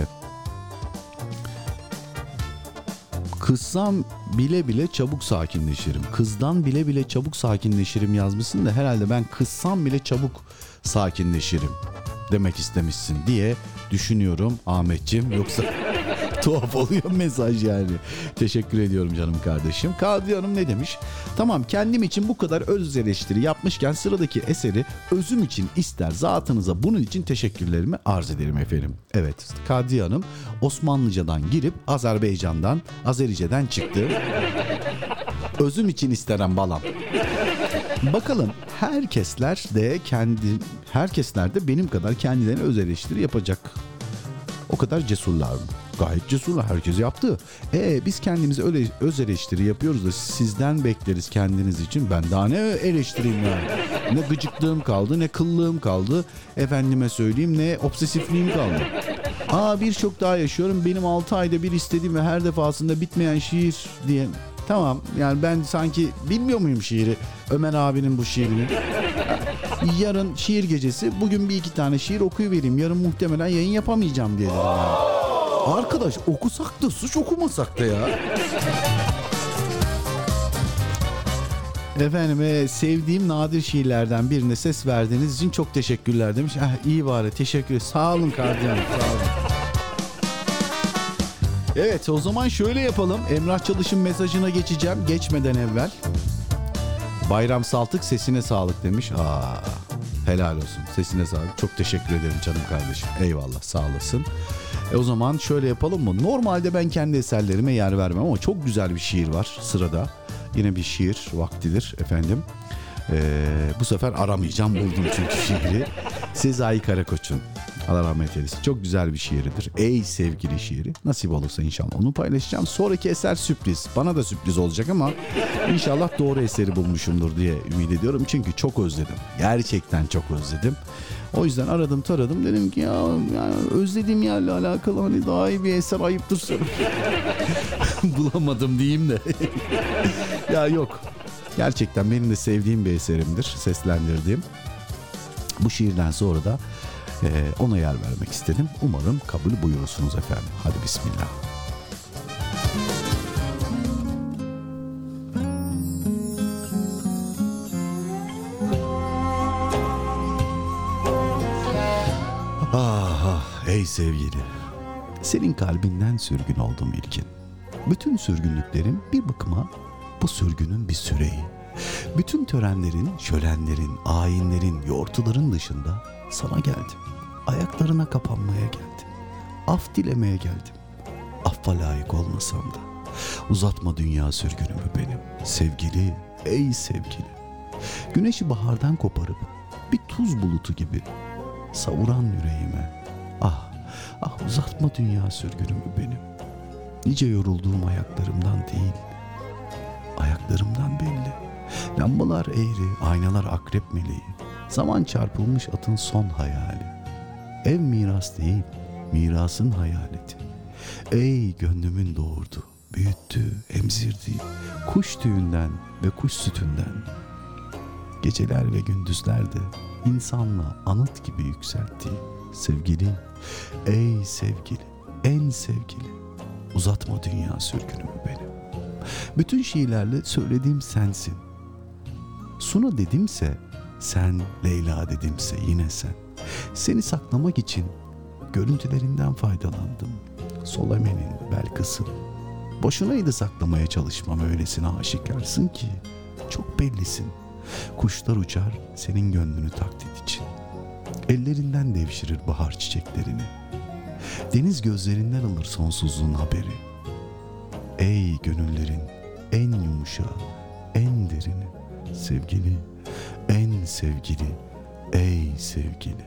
Kızsam bile bile çabuk sakinleşirim. Kızdan bile bile çabuk sakinleşirim yazmışsın da herhalde ben kızsam bile çabuk sakinleşirim demek istemişsin diye düşünüyorum Ahmetciğim. Yoksa tuhaf oluyor mesaj yani. Teşekkür ediyorum canım kardeşim. Kadri Hanım ne demiş? Tamam kendim için bu kadar öz eleştiri yapmışken sıradaki eseri özüm için ister zatınıza bunun için teşekkürlerimi arz ederim efendim. Evet Kadri Hanım Osmanlıcadan girip Azerbaycan'dan Azerice'den çıktı. Özüm için isterim balam. Bakalım herkesler de kendi herkesler de benim kadar kendilerine öz eleştiri yapacak. O kadar cesurlar mı? Gayet cesurlar. Herkes yaptı. E biz kendimize öyle öz eleştiri yapıyoruz da sizden bekleriz kendiniz için. Ben daha ne eleştireyim yani? Ne gıcıklığım kaldı, ne kıllığım kaldı. Efendime söyleyeyim ne obsesifliğim kaldı. Aa birçok daha yaşıyorum. Benim 6 ayda bir istediğim ve her defasında bitmeyen şiir diye. Tamam yani ben sanki bilmiyor muyum şiiri? Ömer abinin bu şiirini. Yarın şiir gecesi bugün bir iki tane şiir okuyuvereyim. Yarın muhtemelen yayın yapamayacağım diye dedim. Arkadaş okusak da suç okumasak da ya. Efendim e, sevdiğim nadir şiirlerden birine ses verdiğiniz için çok teşekkürler demiş. Ah, iyi bari teşekkür. Sağ olun kardeşim sağ olun. Evet o zaman şöyle yapalım. Emrah Çalış'ın mesajına geçeceğim geçmeden evvel. Bayram Saltık sesine sağlık demiş. Aa, helal olsun sesine sağlık. Çok teşekkür ederim canım kardeşim. Eyvallah sağ olasın. E o zaman şöyle yapalım mı? Normalde ben kendi eserlerime yer vermem ama çok güzel bir şiir var sırada. Yine bir şiir vaktidir efendim. Ee, bu sefer aramayacağım buldum çünkü şiiri. Sezai Karakoç'un Allah rahmet eylesin. Çok güzel bir şiiridir. Ey sevgili şiiri. Nasip olursa inşallah onu paylaşacağım. Sonraki eser sürpriz. Bana da sürpriz olacak ama inşallah doğru eseri bulmuşumdur diye ümit ediyorum. Çünkü çok özledim. Gerçekten çok özledim. O yüzden aradım taradım. Dedim ki ya yani özlediğim yerle alakalı hani daha iyi bir eser ayıptır. Bulamadım diyeyim de. ya yok. Gerçekten benim de sevdiğim bir eserimdir. Seslendirdiğim. Bu şiirden sonra da e, ona yer vermek istedim. Umarım kabul buyurursunuz efendim. Hadi bismillah. Ah ah ey sevgili. Senin kalbinden sürgün oldum ilkin. Bütün sürgünlüklerim bir bakıma bu sürgünün bir süreyi. Bütün törenlerin, şölenlerin, ayinlerin, yortuların dışında sana geldim. Ayaklarına kapanmaya geldim. Af dilemeye geldim. Affa layık olmasam da. Uzatma dünya sürgünümü benim. Sevgili, ey sevgili. Güneşi bahardan koparıp bir tuz bulutu gibi savuran yüreğime. Ah, ah uzatma dünya sürgünümü benim. Nice yorulduğum ayaklarımdan değil, ayaklarımdan belli. Lambalar eğri, aynalar akrep meleği. Zaman çarpılmış atın son hayali. Ev miras değil, mirasın hayaleti. Ey gönlümün doğurdu, büyüttü, emzirdi. Kuş tüyünden ve kuş sütünden. Geceler ve gündüzlerde insanla anıt gibi yükseltti. Sevgili, ey sevgili, en sevgili. Uzatma dünya sürgünümü benim. Bütün şiirlerle söylediğim sensin. Suna dedimse sen, Leyla dedimse yine sen. Seni saklamak için görüntülerinden faydalandım. Solome'nin, Belkıs'ın. Boşunaydı saklamaya çalışmam öylesine aşikarsın ki. Çok bellisin. Kuşlar uçar senin gönlünü taklit için. Ellerinden devşirir bahar çiçeklerini. Deniz gözlerinden alır sonsuzluğun haberi. Ey gönüllerin en yumuşağı, en derini, sevgili, en sevgili, ey sevgili.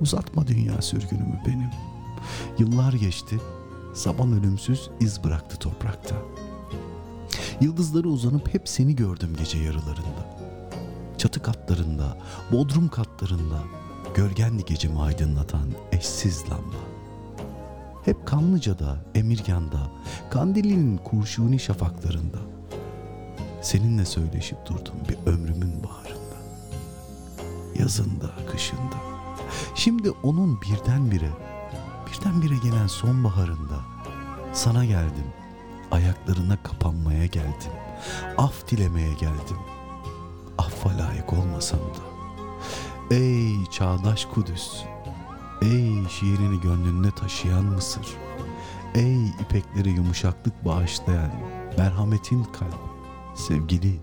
Uzatma dünya sürgünümü benim. Yıllar geçti, zaman ölümsüz iz bıraktı toprakta. Yıldızları uzanıp hep seni gördüm gece yarılarında. Çatı katlarında, bodrum katlarında, gölgendi gecemi aydınlatan eşsiz lamba. Hep Kanlıca'da, Emirgan'da, Kandilli'nin kurşuni şafaklarında. Seninle söyleşip durdum bir ömrümün baharında. Yazında, kışında. Şimdi onun birdenbire, birdenbire gelen sonbaharında sana geldim. Ayaklarına kapanmaya geldim. Af dilemeye geldim. Affa layık olmasam da. Ey çağdaş Kudüs, Ey şiirini gönlünde taşıyan Mısır. Ey ipekleri yumuşaklık bağışlayan merhametin kalp. Sevgili,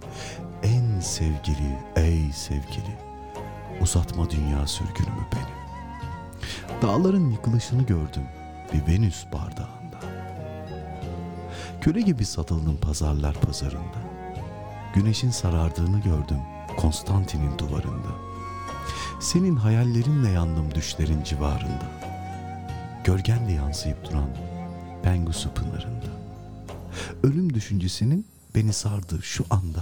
en sevgili, ey sevgili. Uzatma dünya sürgünümü benim. Dağların yıkılışını gördüm bir Venüs bardağında. Köle gibi satıldım pazarlar pazarında. Güneşin sarardığını gördüm Konstantin'in duvarında. Senin hayallerinle yandım düşlerin civarında. Gölgenle yansıyıp duran Pengusu pınarında. Ölüm düşüncesinin beni sardığı şu anda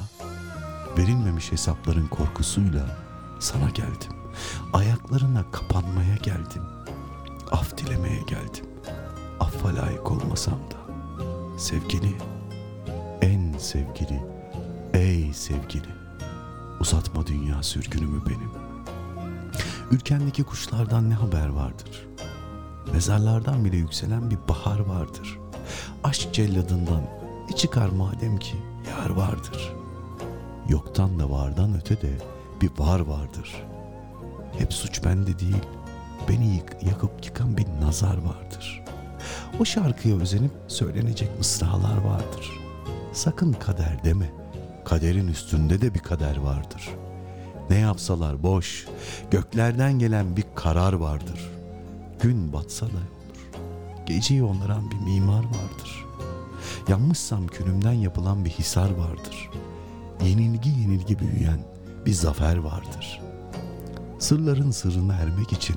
verilmemiş hesapların korkusuyla sana geldim. Ayaklarına kapanmaya geldim. Af dilemeye geldim. Affa layık olmasam da. Sevgili, en sevgili, ey sevgili. Uzatma dünya sürgünümü benim. Ülkendeki kuşlardan ne haber vardır? Mezarlardan bile yükselen bir bahar vardır. Aşk celladından ne çıkar madem ki yar vardır. Yoktan da vardan öte de bir var vardır. Hep suç bende değil, beni yık, yakıp yıkan bir nazar vardır. O şarkıya özenip söylenecek mısralar vardır. Sakın kader deme, kaderin üstünde de bir kader vardır. Ne yapsalar boş, göklerden gelen bir karar vardır. Gün batsa da olur, geceyi onlaran bir mimar vardır. Yanmışsam külümden yapılan bir hisar vardır. Yenilgi yenilgi büyüyen bir zafer vardır. Sırların sırrına ermek için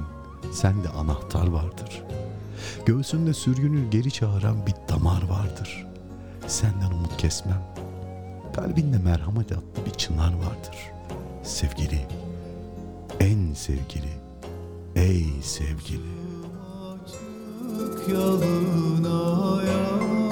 sende anahtar vardır. Göğsünde sürgünü geri çağıran bir damar vardır. Senden umut kesmem. Kalbinde merhamet adlı bir çınar vardır. Sevgili, en sevgili, ey sevgili. yalına ya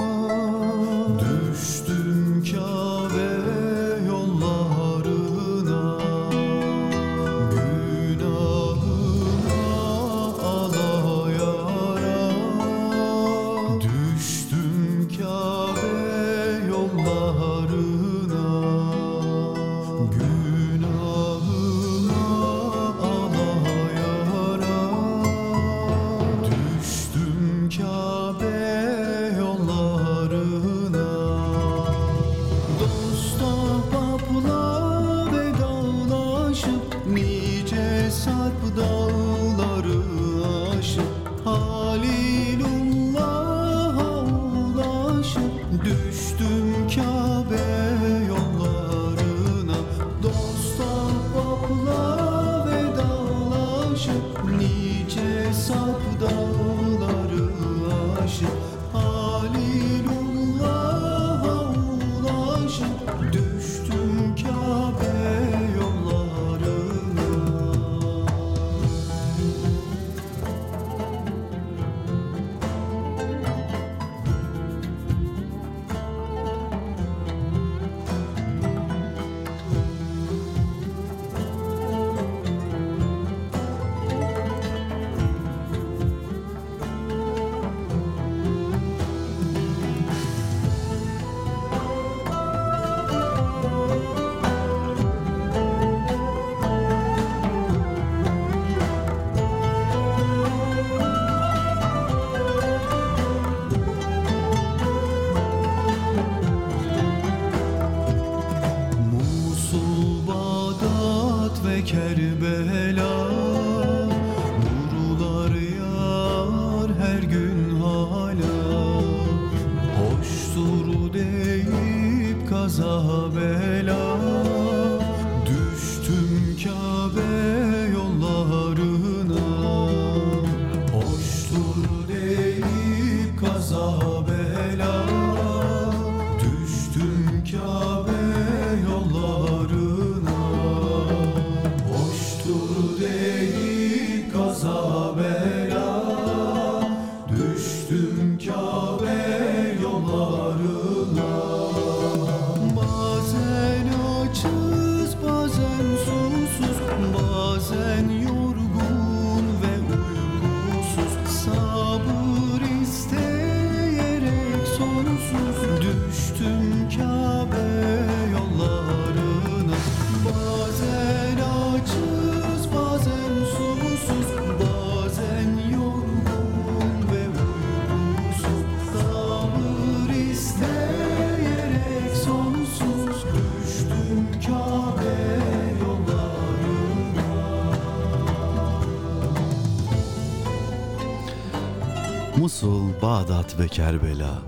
Bağdat ve Kerbela.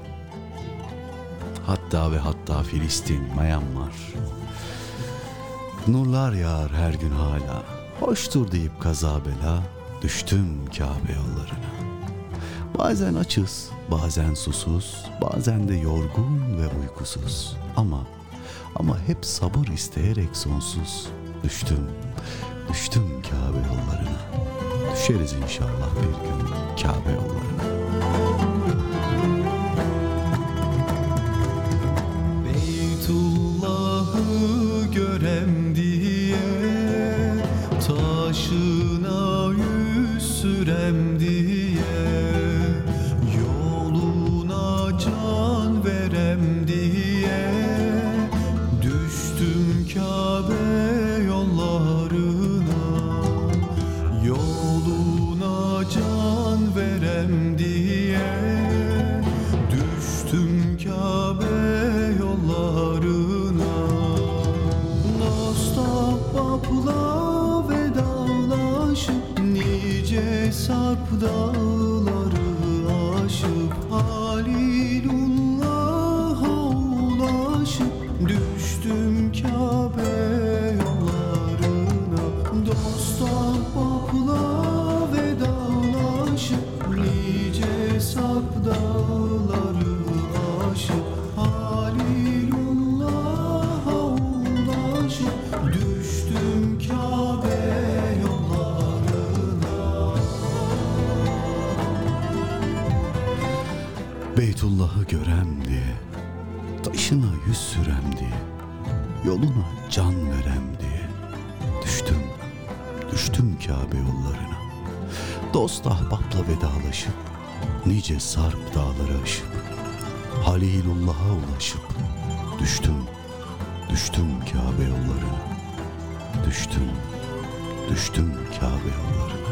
Hatta ve hatta Filistin, Myanmar. Nurlar yağar her gün hala. Hoştur deyip kaza bela. Düştüm Kabe yollarına. Bazen açız, bazen susuz, bazen de yorgun ve uykusuz. Ama ama hep sabır isteyerek sonsuz düştüm, düştüm Kabe yollarına. Düşeriz inşallah bir gün Kabe yollarına. Yüz sarp dağları aşıp, Halilullah'a ulaşıp, düştüm, düştüm Kabe yollarına. Düştüm, düştüm Kabe yollarına.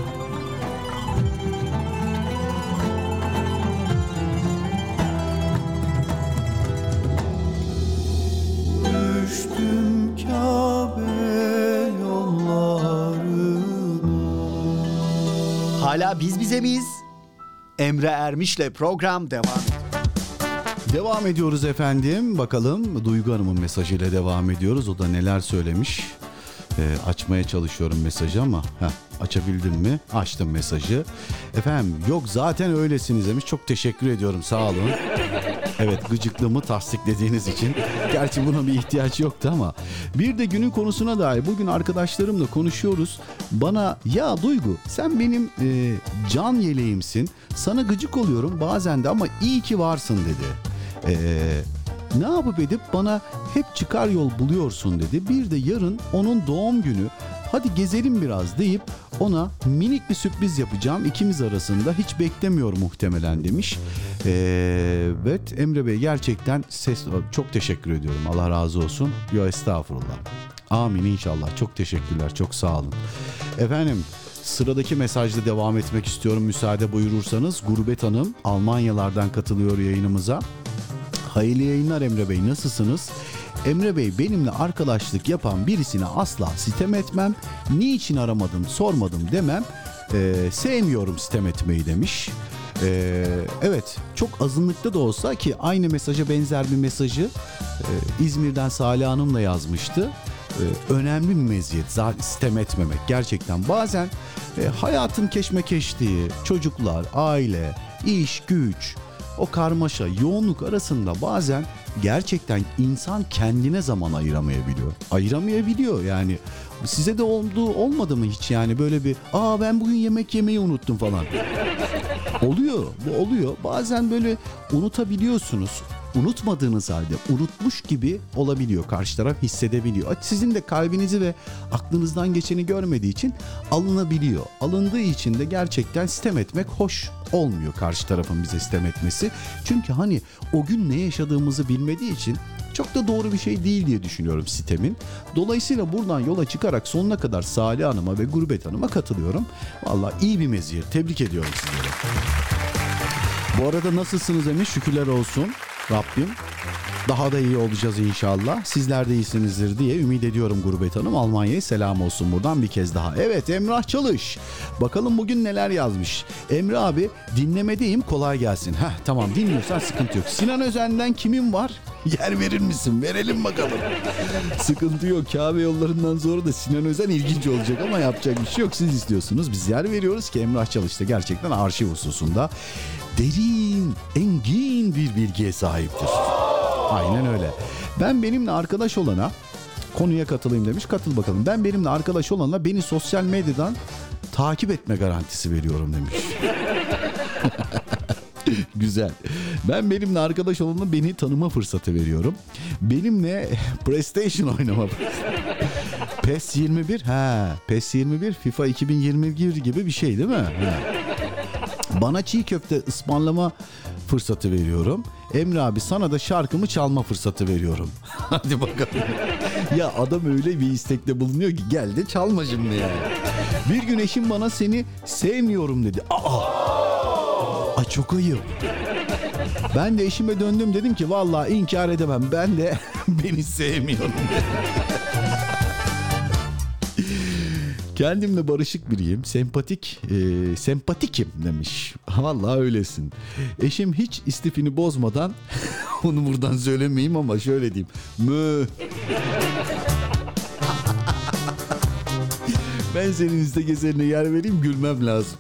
Düştüm Kabe yollarına Hala biz bize miyiz? Emre Ermiş'le program devam. Devam ediyoruz efendim. Bakalım Duygu Hanım'ın mesajıyla devam ediyoruz. O da neler söylemiş. Ee, açmaya çalışıyorum mesajı ama heh, açabildim mi? Açtım mesajı. Efendim yok zaten öylesiniz demiş. Çok teşekkür ediyorum sağ olun. Evet gıcıklığımı tasdiklediğiniz için. Gerçi buna bir ihtiyaç yoktu ama. Bir de günün konusuna dair bugün arkadaşlarımla konuşuyoruz. Bana ya Duygu sen benim e, can yeleğimsin. Sana gıcık oluyorum bazen de ama iyi ki varsın dedi. Eee ne yapıp edip bana hep çıkar yol buluyorsun dedi. Bir de yarın onun doğum günü hadi gezelim biraz deyip ona minik bir sürpriz yapacağım ikimiz arasında hiç beklemiyor muhtemelen demiş. Ee, evet Emre Bey gerçekten ses çok teşekkür ediyorum Allah razı olsun. Yo estağfurullah. Amin inşallah çok teşekkürler çok sağ olun. Efendim Sıradaki mesajla devam etmek istiyorum müsaade buyurursanız. Gurbet Hanım Almanyalardan katılıyor yayınımıza. Hayırlı yayınlar Emre Bey nasılsınız? Emre Bey benimle arkadaşlık yapan birisine asla sitem etmem. Niçin aramadın sormadım demem. Ee, sevmiyorum sitem etmeyi demiş. Ee, evet çok azınlıkta da olsa ki aynı mesaja benzer bir mesajı e, İzmir'den Salih Hanım'la yazmıştı. Ee, önemli bir meziyet zaten sitem etmemek gerçekten bazen e, hayatın keşmekeştiği çocuklar aile iş güç o karmaşa, yoğunluk arasında bazen gerçekten insan kendine zaman ayıramayabiliyor. Ayıramayabiliyor yani. Size de oldu olmadı mı hiç yani böyle bir aa ben bugün yemek yemeyi unuttum falan. oluyor bu oluyor. Bazen böyle unutabiliyorsunuz. Unutmadığınız halde unutmuş gibi olabiliyor. Karşı taraf hissedebiliyor. Sizin de kalbinizi ve aklınızdan geçeni görmediği için alınabiliyor. Alındığı için de gerçekten sitem etmek hoş olmuyor karşı tarafın bize sitem etmesi. Çünkü hani o gün ne yaşadığımızı bilmediği için çok da doğru bir şey değil diye düşünüyorum sitemin. Dolayısıyla buradan yola çıkarak sonuna kadar Salih Hanım'a ve Gurbet Hanım'a katılıyorum. Valla iyi bir meziyet. Tebrik ediyorum sizleri. Bu arada nasılsınız Emir? Şükürler olsun Rabbim. Daha da iyi olacağız inşallah. Sizler de iyisinizdir diye ümit ediyorum Gurbet Hanım. Almanya'ya selam olsun buradan bir kez daha. Evet Emrah Çalış. Bakalım bugün neler yazmış. Emre abi dinlemedeyim kolay gelsin. Heh tamam dinliyorsan sıkıntı yok. Sinan Özen'den kimin var? Yer verir misin? Verelim bakalım. Sıkıntı yok. Kabe yollarından sonra da Sinan Özen ilginç olacak ama yapacak bir şey yok. Siz istiyorsunuz. Biz yer veriyoruz ki Emrah Çalış'ta gerçekten arşiv hususunda derin, engin bir bilgiye sahiptir. Aynen öyle. Ben benimle arkadaş olana konuya katılayım demiş. Katıl bakalım. Ben benimle arkadaş olana beni sosyal medyadan takip etme garantisi veriyorum demiş. Güzel. Ben benimle arkadaş olana beni tanıma fırsatı veriyorum. Benimle PlayStation oynama PES 21 ha PES 21 FIFA 2021 gibi bir şey değil mi? Ha. Bana çiğ köfte ısmarlama fırsatı veriyorum. Emre abi sana da şarkımı çalma fırsatı veriyorum. Hadi bakalım. ya adam öyle bir istekte bulunuyor ki gel de çalma şimdi yani. Bir gün eşim bana seni sevmiyorum dedi. Aa! Ay çok ayıp. Ben de eşime döndüm dedim ki vallahi inkar edemem. Ben de beni sevmiyorum. Kendimle barışık biriyim. Sempatik, e, sempatikim demiş. Vallahi öylesin. Eşim hiç istifini bozmadan onu buradan söylemeyeyim ama şöyle diyeyim. Mü. ben senin iste gezerine yer vereyim gülmem lazım.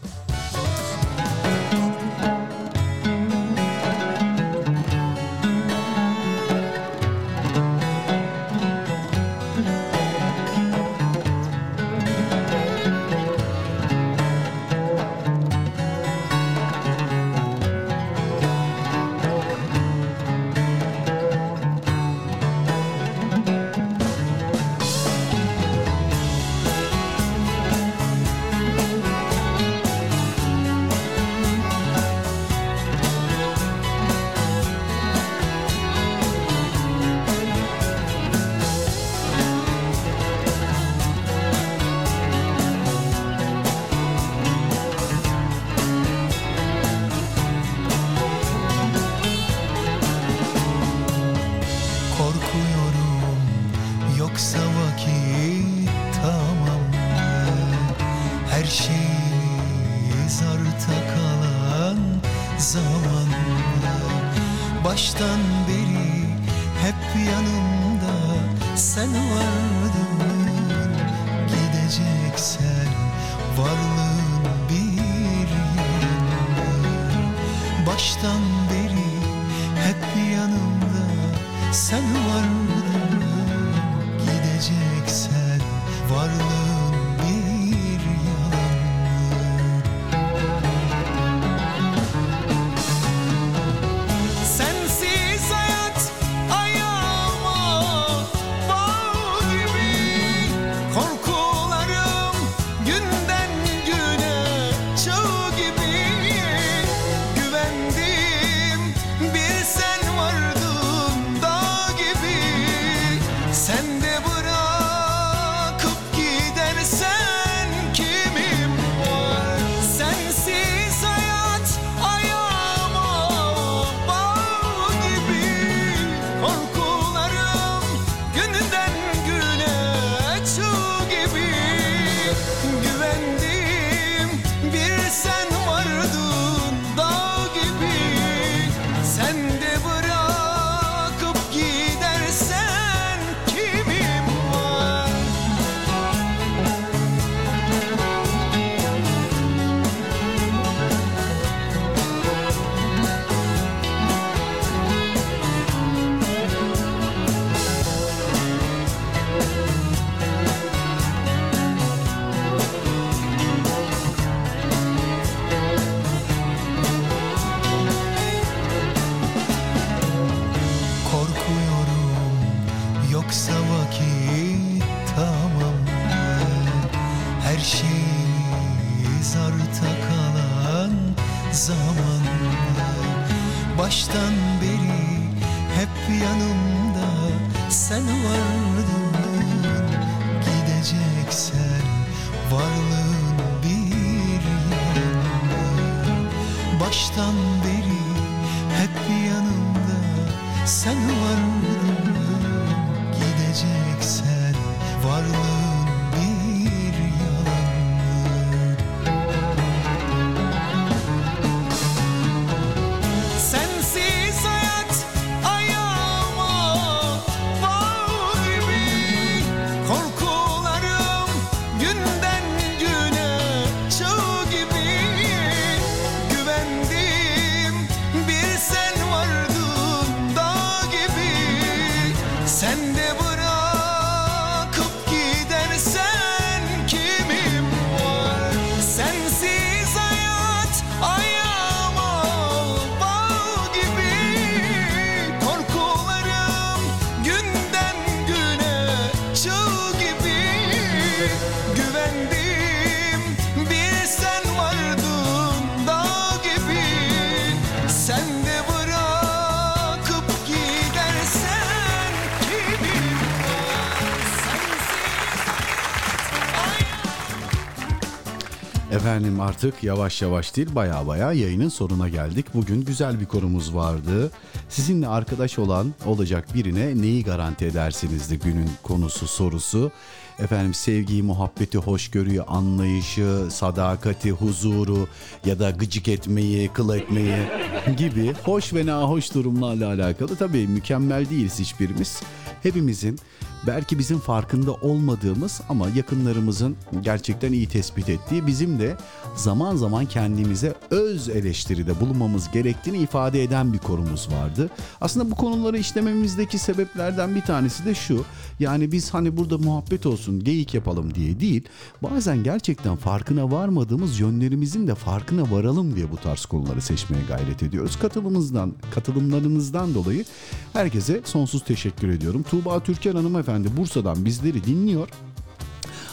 Efendim artık yavaş yavaş değil baya baya yayının sonuna geldik. Bugün güzel bir konumuz vardı. Sizinle arkadaş olan olacak birine neyi garanti edersinizdi günün konusu sorusu. Efendim sevgiyi, muhabbeti, hoşgörüyü, anlayışı, sadakati, huzuru ya da gıcık etmeyi, kıl etmeyi gibi hoş ve nahoş durumlarla alakalı. Tabii mükemmel değiliz hiçbirimiz. Hepimizin belki bizim farkında olmadığımız ama yakınlarımızın gerçekten iyi tespit ettiği bizim de zaman zaman kendimize öz eleştiride bulunmamız gerektiğini ifade eden bir konumuz vardı. Aslında bu konuları işlememizdeki sebeplerden bir tanesi de şu. Yani biz hani burada muhabbet olsun, geyik yapalım diye değil. Bazen gerçekten farkına varmadığımız yönlerimizin de farkına varalım diye bu tarz konuları seçmeye gayret ediyoruz. Katılımınızdan, katılımlarınızdan dolayı herkese sonsuz teşekkür ediyorum. Tuğba Türkan hanımefendi Bursa'dan bizleri dinliyor.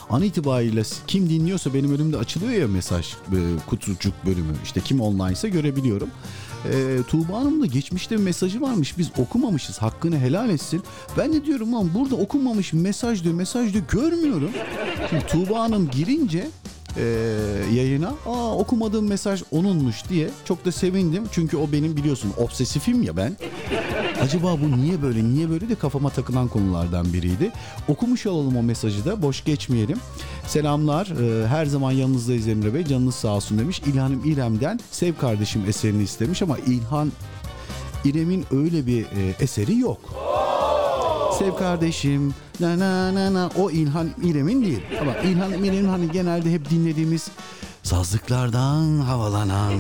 An itibariyle kim dinliyorsa benim önümde açılıyor ya mesaj e, kutucuk bölümü. İşte kim online ise görebiliyorum. E, Tuğba Hanım'ın da geçmişte bir mesajı varmış. Biz okumamışız. Hakkını helal etsin. Ben de diyorum lan burada okunmamış mesaj diyor. Mesaj diyor görmüyorum. Şimdi Tuğba Hanım girince e, yayına aa okumadığım mesaj onunmuş diye çok da sevindim. Çünkü o benim biliyorsun obsesifim ya ben. Acaba bu niye böyle niye böyle de kafama takılan konulardan biriydi. Okumuş olalım o mesajı da boş geçmeyelim. Selamlar e, her zaman yanınızdayız Emre Bey canınız sağ olsun demiş. İlhan'ım İrem'den Sev Kardeşim eserini istemiş ama İlhan İrem'in öyle bir e, eseri yok. Sev kardeşim na na na na o İlhan İrem'in değil. Ama İlhan İrem'in hani genelde hep dinlediğimiz sazlıklardan havalanan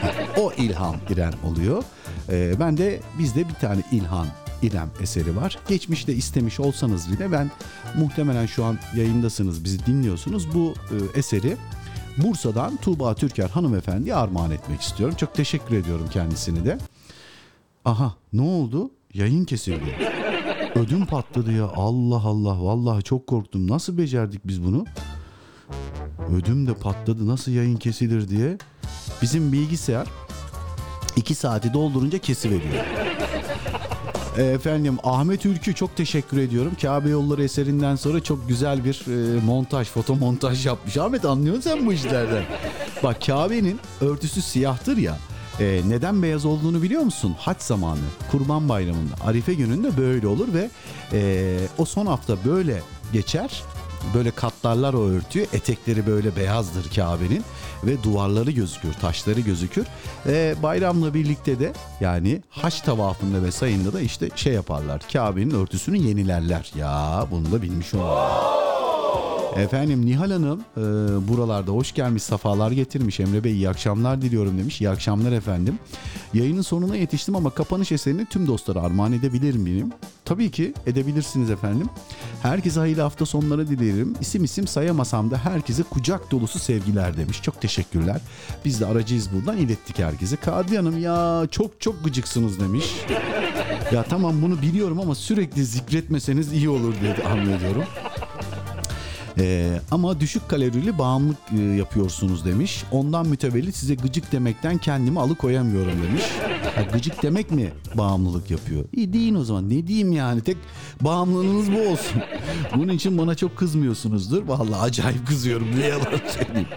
ha, o İlham İrem oluyor. Ee, ben de bizde bir tane İlhan İrem eseri var. Geçmişte istemiş olsanız bile ben muhtemelen şu an yayındasınız bizi dinliyorsunuz. Bu e, eseri Bursa'dan Tuğba Türker hanımefendiye armağan etmek istiyorum. Çok teşekkür ediyorum kendisini de. Aha ne oldu? Yayın kesildi. Ödüm patladı ya. Allah Allah. Vallahi çok korktum. Nasıl becerdik biz bunu? Ödüm de patladı. Nasıl yayın kesilir diye. Bizim bilgisayar 2 saati doldurunca kesiveriyor. Efendim Ahmet Ülkü çok teşekkür ediyorum. Kabe Yolları eserinden sonra çok güzel bir e, montaj, foto montaj yapmış. Ahmet anlıyorsun sen bu işlerden. Bak Kabe'nin örtüsü siyahtır ya. E, neden beyaz olduğunu biliyor musun? Haç zamanı, Kurban Bayramı'nda, Arife gününde böyle olur ve e, o son hafta böyle geçer. Böyle katlarlar o örtüyü. Etekleri böyle beyazdır Kabe'nin ve duvarları gözükür, taşları gözükür. E, bayramla birlikte de yani haç tavafında ve sayında da işte şey yaparlar. Kabe'nin örtüsünü yenilerler. Ya bunu da bilmiş olmalı. Efendim Nihal Hanım e, buralarda hoş gelmiş, safalar getirmiş. Emre Bey iyi akşamlar diliyorum demiş. İyi akşamlar efendim. Yayının sonuna yetiştim ama kapanış eserini tüm dostlara armağan edebilir miyim? Tabii ki edebilirsiniz efendim. Herkese hayırlı hafta sonları dilerim. İsim isim sayamasam da herkese kucak dolusu sevgiler demiş. Çok teşekkürler. Biz de aracıyız buradan ilettik herkese. Kadriye Hanım ya çok çok gıcıksınız demiş. Ya tamam bunu biliyorum ama sürekli zikretmeseniz iyi olur diye anlıyorum. Ee, ama düşük kalorili bağımlılık e, yapıyorsunuz demiş. Ondan mütevellit size gıcık demekten kendimi alıkoyamıyorum demiş. Ha, gıcık demek mi bağımlılık yapıyor? İyi deyin o zaman. Ne diyeyim yani? Tek bağımlılığınız bu olsun. Bunun için bana çok kızmıyorsunuzdur. Vallahi acayip kızıyorum. Ne yalan söyleyeyim.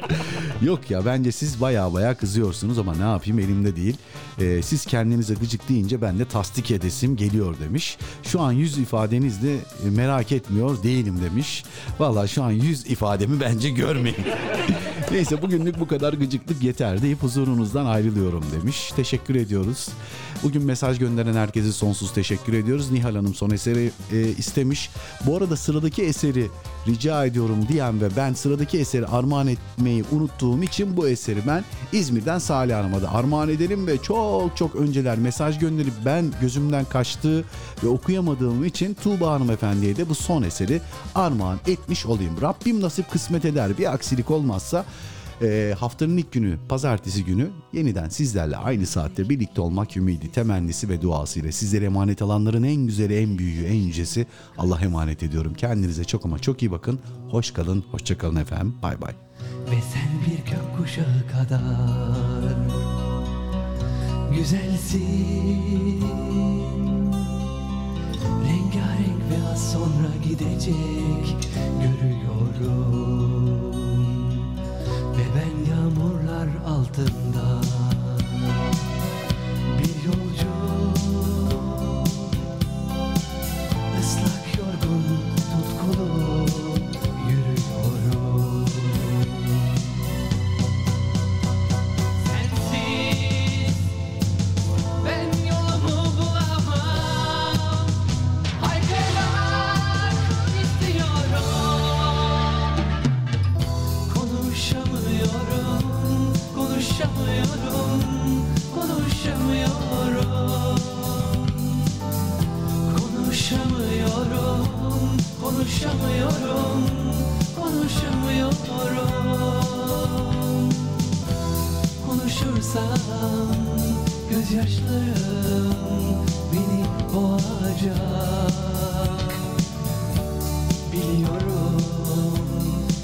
Yok ya bence siz baya baya kızıyorsunuz ama ne yapayım elimde değil. Ee, siz kendinize gıcık deyince ben de tasdik edesim geliyor demiş. Şu an yüz ifadenizde e, merak etmiyor değilim demiş. Vallahi şu an yüz ifademi bence görmeyin. Neyse bugünlük bu kadar gıcıklık yeter deyip huzurunuzdan ayrılıyorum demiş. Teşekkür ediyoruz. Bugün mesaj gönderen herkese sonsuz teşekkür ediyoruz. Nihal Hanım son eseri e, istemiş. Bu arada sıradaki eseri rica ediyorum diyen ve ben sıradaki eseri armağan etmeyi unuttuğum için bu eseri ben İzmir'den Salih Hanım'a da armağan edelim ve çok çok önceler mesaj gönderip ben gözümden kaçtığı ve okuyamadığım için Tuğba Hanımefendi'ye de bu son eseri armağan etmiş olayım. Rabbim nasip kısmet eder bir aksilik olmazsa e, haftanın ilk günü pazartesi günü yeniden sizlerle aynı saatte birlikte olmak ümidi, temennisi ve duasıyla sizlere emanet alanların en güzeli, en büyüğü, en yücesi Allah emanet ediyorum. Kendinize çok ama çok iyi bakın. Hoş kalın, hoşça kalın efendim. Bay bay. Ve sen bir gökkuşağı kadar güzelsin Rengarenk ve az sonra gidecek görüyorum ben yağmurlar altında. konuşamıyorum, konuşamıyorum. Konuşursam gözyaşlarım beni boğacak. Biliyorum,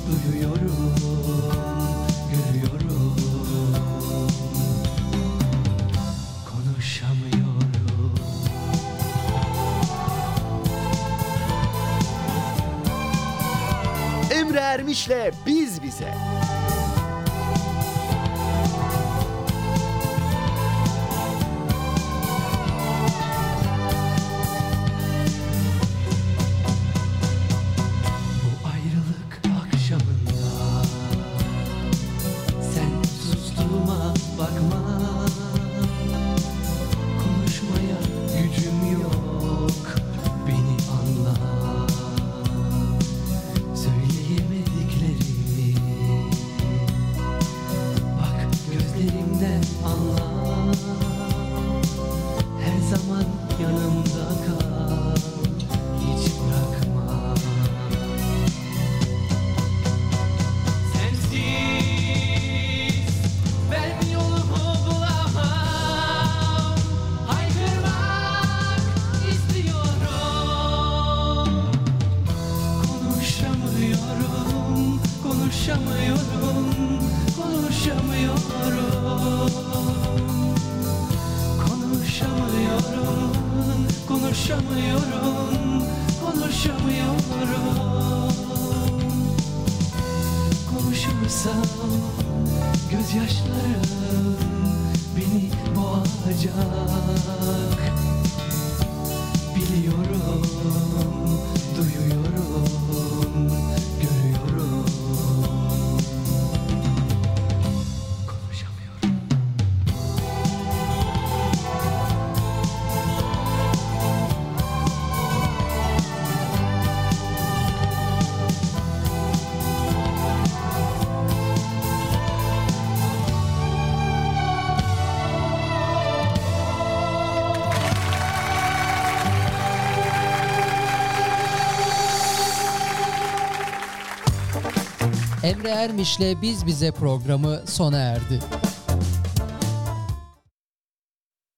duyuyorum. işle biz bize. Emre Ermiş'le Biz Bize programı sona erdi.